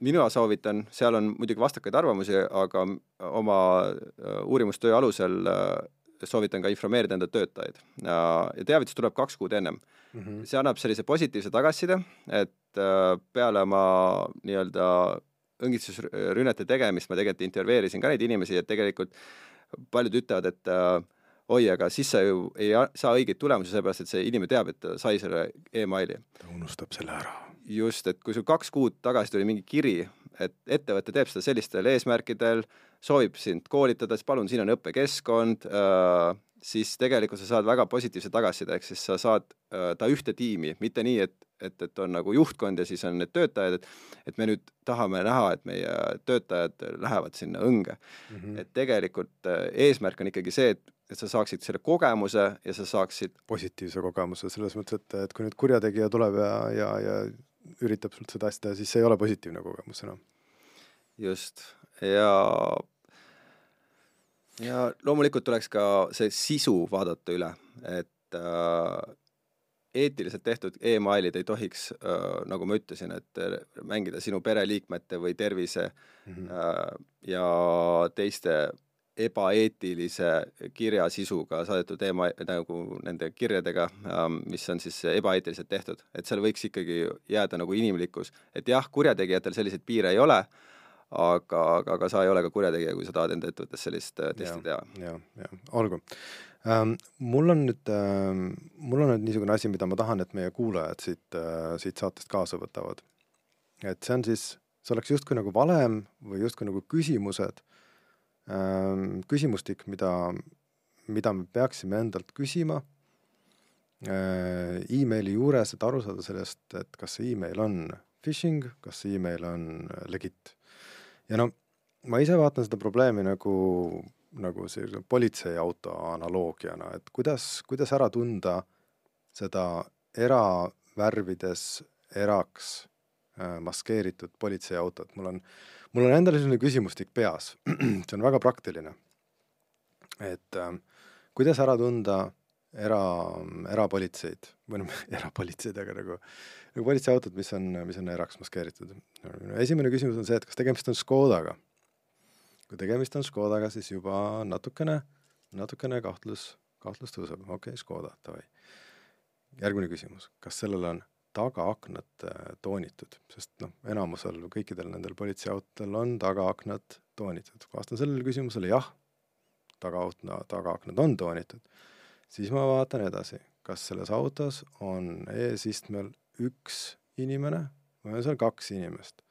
mina soovitan, seal on muidugi vastakaid arvamusi, aga oma äh, uurimustöö alusel äh, soovitan ka informeerida enda töötajaid ja, ja teavitus tuleb kaks kuud ennem mm. -hmm. see annab sellise positiivse tagasiside, et äh, peale oma nii-öelda õngitsusrünnete tegemist ma tegelikult intervjueerisin ka neid inimesi, et tegelikult paljud ütlevad, et äh, oi, aga siis sa ju ei saa õigeid tulemusi, sellepärast et see inimene teab, et ta sai selle emaili. ta unustab selle ära just, et kui sul kaks kuud tagasi tuli mingi kiri, et ettevõte teeb seda sellistel eesmärkidel, soovib sind koolitada, siis palun, siin on õppekeskkond äh,, siis tegelikult sa saad väga positiivse tagasiside, ehk siis sa saad ta ühte tiimi, mitte nii, et, et, et on nagu juhtkond ja siis on need töötajad, et et me nüüd tahame näha, et meie töötajad lähevad sinna õnge mm. -hmm. et tegelikult äh, eesmärk on ikkagi see, et et sa saaksid selle kogemuse ja sa saaksid positiivse kogemuse, selles mõttes, et, et kui nüüd kurjategija tuleb ja, ja, ja üritab sult seda asja teha, siis see ei ole positiivne kogemus enam. just, ja ja loomulikult tuleks ka see sisu vaadata üle, et äh, eetiliselt tehtud emailid ei tohiks äh,, nagu ma ütlesin, et äh, mängida sinu pereliikmete või tervise mm -hmm. äh, ja teiste ebaeetilise kirjasisuga saadetud ema-, nagu nende kirjadega, ähm, mis on siis ebaeetiliselt tehtud, et seal võiks ikkagi jääda nagu inimlikkus, et jah, kurjategijatel selliseid piire ei ole, aga, aga, aga sa ei ole ka kurjategija, kui sa tahad enda ettevõttes sellist äh, testi teha ja,. jah, jah, olgu ähm,. mul on nüüd ähm,, mul on nüüd niisugune asi, mida ma tahan, et meie kuulajad siit äh,, siit saatest kaasa võtavad. et see on siis, see oleks justkui nagu valem või justkui nagu küsimused Ehm, küsimustik, mida, mida me peaksime endalt küsima ehm, emaili juures, et aru saada sellest, et kas see email on phishing, kas see email on legit. ja no ma ise vaatan seda probleemi nagu, nagu sellise politseiauto analoogiana, et kuidas, kuidas ära tunda seda eravärvides eraks äh, maskeeritud politseiautot, mul on mul on endal selline küsimustik peas, see on väga praktiline. et äh, kuidas ära tunda era, erapolitseid või noh, erapolitseid, aga nagu, nagu politseiautod, mis on, mis on eraks maskeeritud. esimene küsimus on see, et kas tegemist on Škodaga. Kui tegemist on Škodaga, siis juba natukene, natukene kahtlus, kahtlus tõuseb, okei okay,, Škoda, davai. järgmine küsimus, kas sellel on tagaaknad äh, toonitud, sest noh, enamusel, kõikidel nendel politseiautodel on tagaaknad toonitud. vastan sellele küsimusele jah, tagaakna, tagaaknad on toonitud. siis ma vaatan edasi, kas selles autos on eesistmel üks inimene või on seal kaks inimest.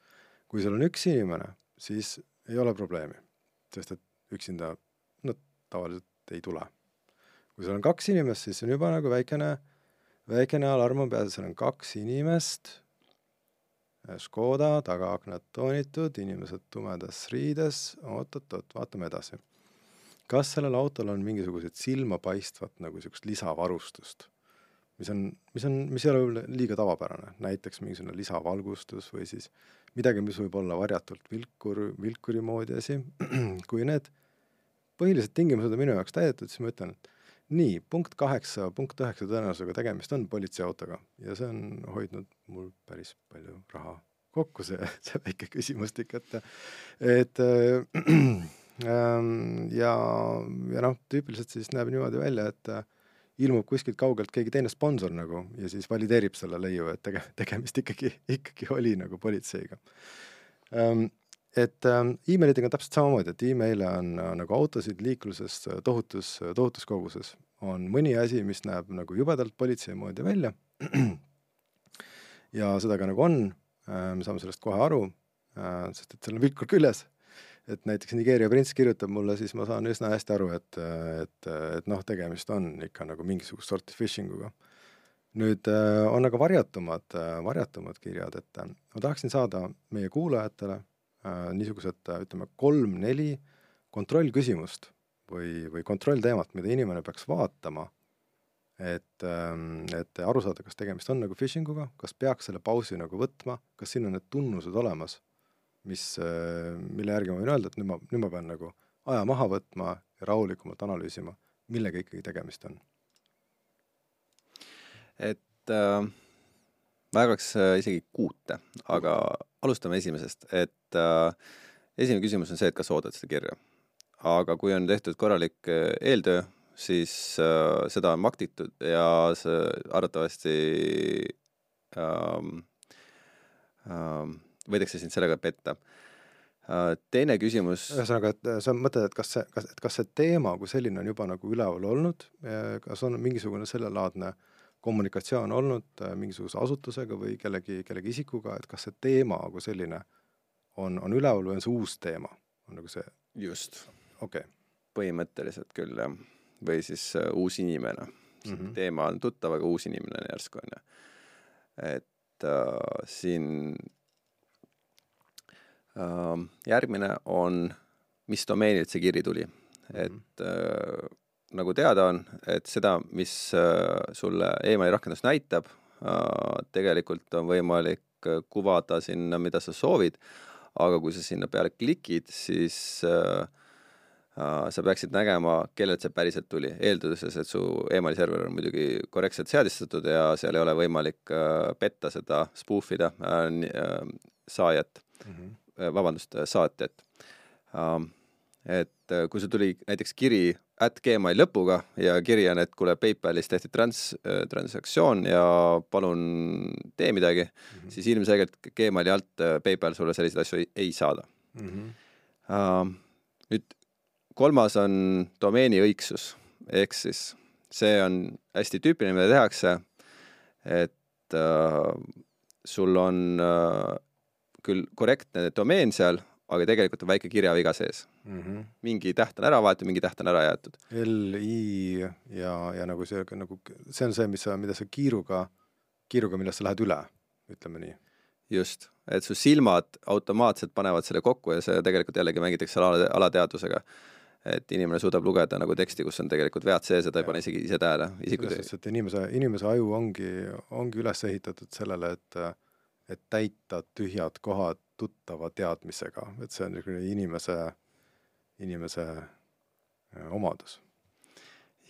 kui seal on üks inimene, siis ei ole probleemi, sest et üksinda nad tavaliselt ei tule. kui seal on kaks inimest, siis on juba nagu väikene väikene alarm on peal, seal on kaks inimest, Škoda, tagaaknad toonitud, inimesed tumedas riides oot,, oot-oot-oot, vaatame edasi. kas sellel autol on mingisugused silmapaistvat nagu niisugust lisavarustust, mis on, mis on, mis ei ole liiga tavapärane, näiteks mingisugune lisavalgustus või siis midagi, mis võib olla varjatult vilkur, vilkuri moodi asi, kui need põhilised tingimused on minu jaoks täidetud, siis ma ütlen, et nii, punkt kaheksa, punkt üheksa tõenäosusega tegemist on politseiautoga. Ja see on hoidnud mul päris palju raha kokku, see, see väike küsimustik, et et äh, Ähm, ja, ja noh, tüüpiliselt siis näeb niimoodi välja, et ilmub kuskilt kaugelt keegi teine sponsor nagu ja siis valideerib selle leiu, et tege-, tegemist ikkagi, ikkagi oli nagu politseiga. Ähm, et ähm, emailidega on täpselt samamoodi, et email'e on äh, nagu autosid liikluses tohutus, tohutus koguses. on mõni asi, mis näeb nagu jubedalt politsei moodi välja ja seda ka nagu on, me saame sellest kohe aru, sest et seal on vilkur küljes et näiteks Nigeeria prints kirjutab mulle, siis ma saan üsna hästi aru, et, et, et noh, tegemist on ikka nagu mingisugust sorti phishing uga. nüüd äh, on aga varjatumad, äh, varjatumad kirjad, et äh, ma tahaksin saada meie kuulajatele niisugused, ütleme, kolm-neli kontrollküsimust või, või kontrollteemat, mida inimene peaks vaatama, et, ähm, et aru saada, kas tegemist on nagu phishing uga, kas peaks selle pausi nagu võtma, kas siin on need tunnused olemas mis, äh, mille järgi ma võin öelda, et nüüd ma, nüüd ma pean nagu aja maha võtma ja rahulikumalt analüüsima, millega ikkagi tegemist on. et äh, ma jagaks äh, isegi kuute, aga alustame esimesest, et äh, esimene küsimus on see, et kas sa oodad seda kirja. aga kui on tehtud korralik äh, eeltöö, siis äh, seda on maktitud ja see arvatavasti ähm, ähm, võidakse sind sellega petta. Äh, teine küsimus. ühesõnaga, et äh, sa mõtled, et kas see, kas, et kas see teema kui selline on juba nagu üleval olnud, kas on mingisugune sellelaadne kommunikatsioon olnud äh, mingisuguse asutusega või kellegi, kellegi isikuga, et kas see teema kui selline on, on üleval või on see uus teema, on nagu see? just. okei okay.. põhimõtteliselt küll, jah. või siis uh, uus inimene mm. -hmm. teema on tuttav, aga uus inimene on järsku, on ju. et uh, siin järgmine on, mis domeenilt see kiri tuli. Mhm. et äh, nagu teada on, et seda, mis äh, sulle emaili rakendus näitab äh,, tegelikult on võimalik äh, kuvada sinna, mida sa soovid, aga kui sa sinna peale klikid, siis äh, äh, sa peaksid nägema, kellelt see päriselt tuli, eeldades, et su emaili server on muidugi korrektselt seadistatud ja seal ei ole võimalik äh, petta seda, spoof ida saajat mm. -hmm vabandust, äh, saatjat. Ähm, et äh, kui sul tuli näiteks kiri at Gmail lõpuga ja kiri on, et kuule, PayPalis tehti trans-, transaktsioon ja palun tee midagi mm, -hmm. siis ilmselgelt Gmaili alt PayPal sulle selliseid asju ei, ei saada mm. -hmm. nüüd kolmas on domeeni õigsus, ehk siis see on hästi tüüpiline, mida tehakse, et äh, sul on äh, küll korrektne domeen seal, aga tegelikult on väike kirjaviga sees mm. -hmm. mingi täht on ära vahetud, mingi täht on ära jäetud. L, I ja, ja nagu see, nagu see on see, mis sa, mida sa kiiruga, kiiruga, millest sa lähed üle, ütleme nii. just, et su silmad automaatselt panevad selle kokku ja see tegelikult jällegi mängitakse ala, alateadvusega et inimene suudab lugeda nagu teksti, kus on tegelikult vead sees ja ta ei pane isegi ise tähele. selles suhtes, et inimese, inimese aju ongi, ongi üles ehitatud sellele, et et täita tühjad kohad tuttava teadmisega, et see on niisugune inimese, inimese äh, omadus.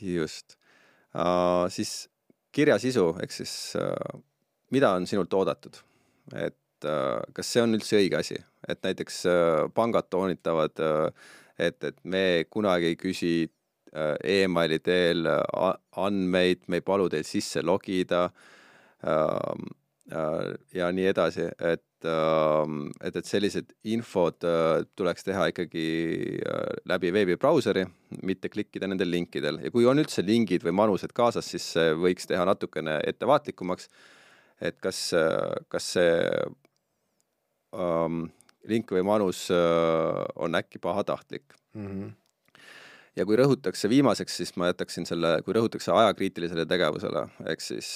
just uh,. siis kirja sisu, ehk siis uh, mida on sinult oodatud, et uh, kas see on üldse õige asi, et näiteks uh, pangad toonitavad uh,, et, et me kunagi ei küsi uh, emaili teel andmeid, me ei palu teil sisse logida uh, ja nii edasi, et, ähm, et, et sellised infod äh, tuleks teha ikkagi äh, läbi veebibrauseri, mitte klikkida nendel linkidel ja kui on üldse lingid või manused kaasas, siis võiks teha natukene ettevaatlikumaks, et kas, kas see um, link või manus on äkki pahatahtlik mm. -hmm ja kui rõhutakse viimaseks, siis ma jätaksin selle, kui rõhutakse ajakriitilisele tegevusele, ehk siis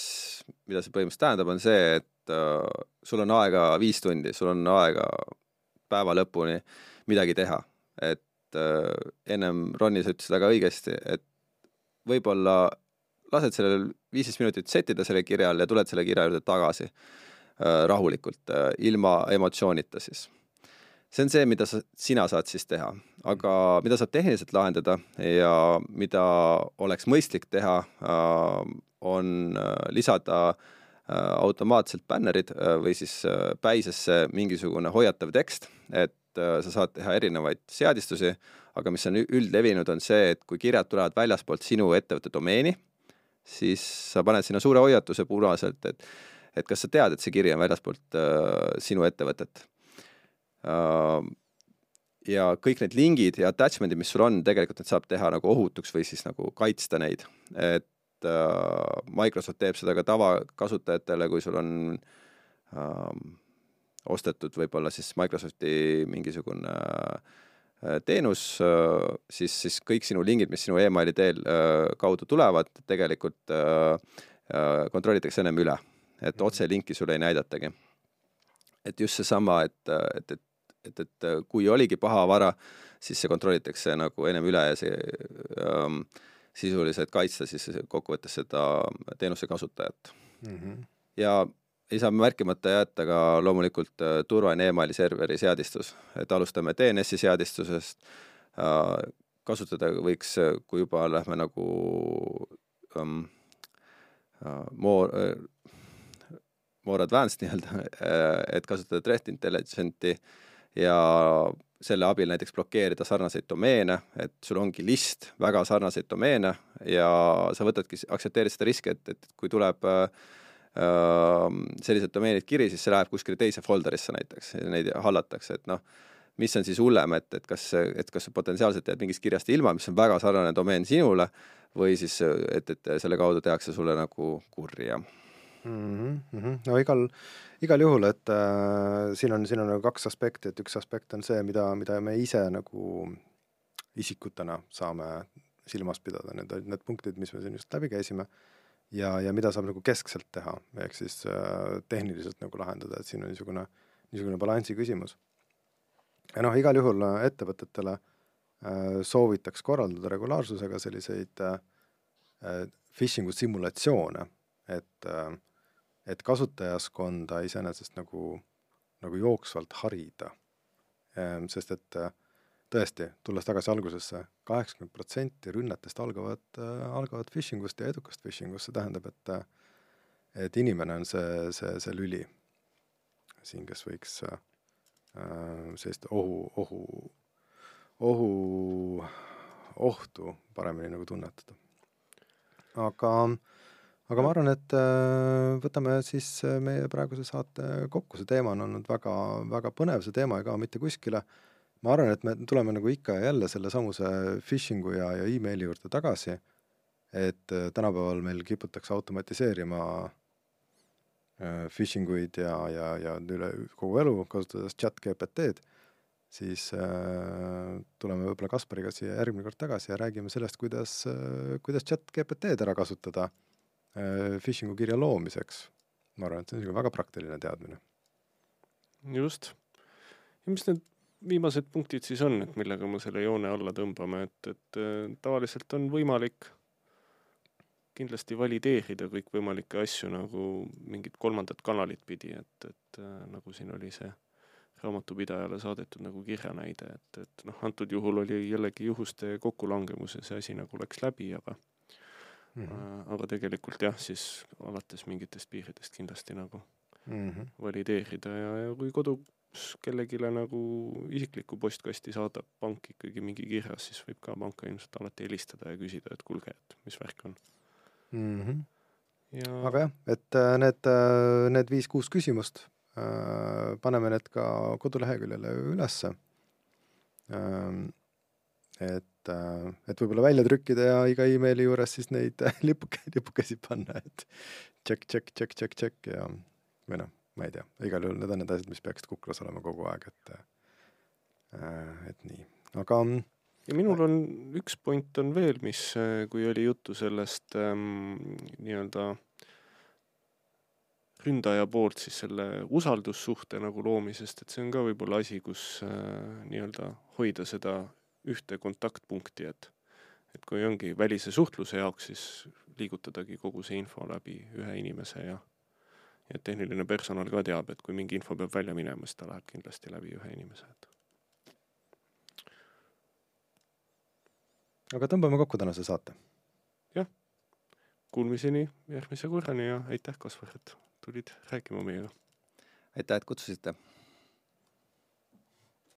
mida see põhimõtteliselt tähendab, on see, et uh, sul on aega viis tundi, sul on aega päeva lõpuni midagi teha. et uh, ennem Ronny, sa ütlesid väga õigesti, et võib-olla lased sellel viisteist minutit settida selle kirjal ja tuled selle kirja juurde tagasi uh, rahulikult uh,, ilma emotsioonita siis see on see, mida sa, sina saad siis teha, aga mida saab tehniliselt lahendada ja mida oleks mõistlik teha, äh, on äh, lisada äh, automaatselt bännerid või siis päisesse mingisugune hoiatav tekst, et sa saad teha erinevaid seadistusi, aga mis on üldlevinud, on see, et kui kirjad tulevad väljaspoolt sinu ettevõtte domeeni, siis sa paned sinna suure hoiatuse punaselt, et et kas sa tead, et see kiri on väljaspoolt äh, sinu ettevõtet äh,. Ja kõik need lingid ja attachment'id, mis sul on, tegelikult need saab teha nagu ohutuks või siis nagu kaitsta neid, et äh, Microsoft teeb seda ka tavakasutajatele, kui sul on äh, ostetud võib-olla siis Microsofti mingisugune äh, teenus, äh, siis, siis kõik sinu lingid, mis sinu emaili teel äh, kaudu tulevad, tegelikult kontrollitakse ennem üle, et otselinki sulle ei näidatagi. et just seesama, et, et, et, et, et kui oligi pahavara, siis see kontrollitakse nagu ennem üle ja see ähm, sisuliselt kaitsta siis kokkuvõttes seda teenuse kasutajat mm. -hmm. ja ei saa märkimata jätta ka loomulikult turvaline emaili serveri seadistus, et alustame DNS-i seadistusest, kasutada võiks, kui juba lähme nagu um, more uh,, more advanced nii-öelda, et kasutada threat intelligence'i ja selle abil näiteks blokeerida sarnaseid domeene, et sul ongi list väga sarnaseid domeene ja sa võtadki, aktsepteerid seda riski, et, et kui tuleb äh, sellised domeenid kiri, siis see läheb kuskile teise folder'isse näiteks ja neid hallatakse, et noh, mis on siis hullem, et, et kas, et kas potentsiaalselt jääd mingist kirjast ilma, mis on väga sarnane domeen sinule, või siis, et, et selle kaudu tehakse sulle nagu kurja mm. -hmm. no igal, igal juhul, et äh, siin on, siin on nagu kaks aspekti, et üks aspekt on see, mida, mida me ise nagu isikutena saame silmas pidada, need olid need punktid, mis me siin just läbi käisime ja, ja mida saab nagu keskselt teha, ehk siis äh, tehniliselt nagu lahendada, et siin on niisugune, niisugune balansi küsimus. ja noh, igal juhul äh, ettevõtetele äh, soovitaks korraldada regulaarsusega selliseid äh, äh, phishing'u simulatsioone, et äh, et kasutajaskonda iseenesest nagu, nagu jooksvalt harida ehm,. sest et äh, tõesti, tulles tagasi algusesse, kaheksakümmend protsenti rünnetest algavad äh,, algavad phishing ust ja edukast phishing ust, see tähendab, et äh, et inimene on see, see, see lüli siin, kes võiks äh, sellist ohu, ohu, ohu, ohtu paremini nagu tunnetada. aga, aga ma arvan, et äh, võtame siis äh, meie praeguse saate kokku, see teema on olnud väga, väga põnev, see teema ei kao mitte kuskile. Ma arvan, et me tuleme nagu ikka ja jälle sellesamuse phishing'u ja, ja emaili juurde tagasi, et äh, tänapäeval meil kiputakse automatiseerima phishing uid ja, ja, ja üle kogu elu, kasutades chat GPT-d, siis äh, tuleme võib-olla Kaspariga siia järgmine kord tagasi ja räägime sellest, kuidas äh,, kuidas chat GPT-d ära kasutada phishing'u kirja loomiseks. ma arvan, et see on niisugune väga praktiline teadmine. just. ja mis need viimased punktid siis on, et millega me selle joone alla tõmbame, et, et äh, tavaliselt on võimalik kindlasti valideerida kõikvõimalikke asju nagu mingit kolmandat kanalit pidi, et, et äh, nagu siin oli see raamatupidajale saadetud nagu kirjanäide, et, et noh, antud juhul oli jällegi juhuste kokkulangemus ja see asi nagu läks läbi, aga mm -hmm. aga tegelikult jah, siis alates mingitest piiridest kindlasti nagu mm -hmm. valideerida ja, ja kui kodu, kellelegi nagu isiklikku postkasti saadab pank ikkagi mingi kirja, siis võib ka panka ilmselt alati helistada ja küsida, et kuulge, et mis värk on mm. -hmm. Ja... aga jah, et äh, need, äh, need viis-kuus küsimust, paneme need ka koduleheküljele ülesse. Ähm, et, et võib-olla välja trükkida ja iga emaili juures siis neid lipuke, lipukesi panna, et tšekk, tšekk, tšekk, tšekk, tšekk ja või noh ma ei tea, igal juhul need on need asjad, mis peaksid kuklas olema kogu aeg, et äh, et nii, aga ja minul on üks point on veel, mis, äh, kui oli juttu sellest ähm, nii-öelda ründaja poolt siis selle usaldussuhte nagu loomisest, et see on ka võib-olla asi, kus äh, nii-öelda hoida seda ühte kontaktpunkti, et et kui ongi välise suhtluse jaoks, siis liigutadagi kogu see info läbi ühe inimese ja ja tehniline personal ka teab, et kui mingi info peab välja minema, siis ta läheb kindlasti läbi ühe inimese, et. aga tõmbame kokku tänase saate. jah, kuulmiseni järgmise korrani ja aitäh, Kaspar, et tulid rääkima meiega. aitäh, et kutsusite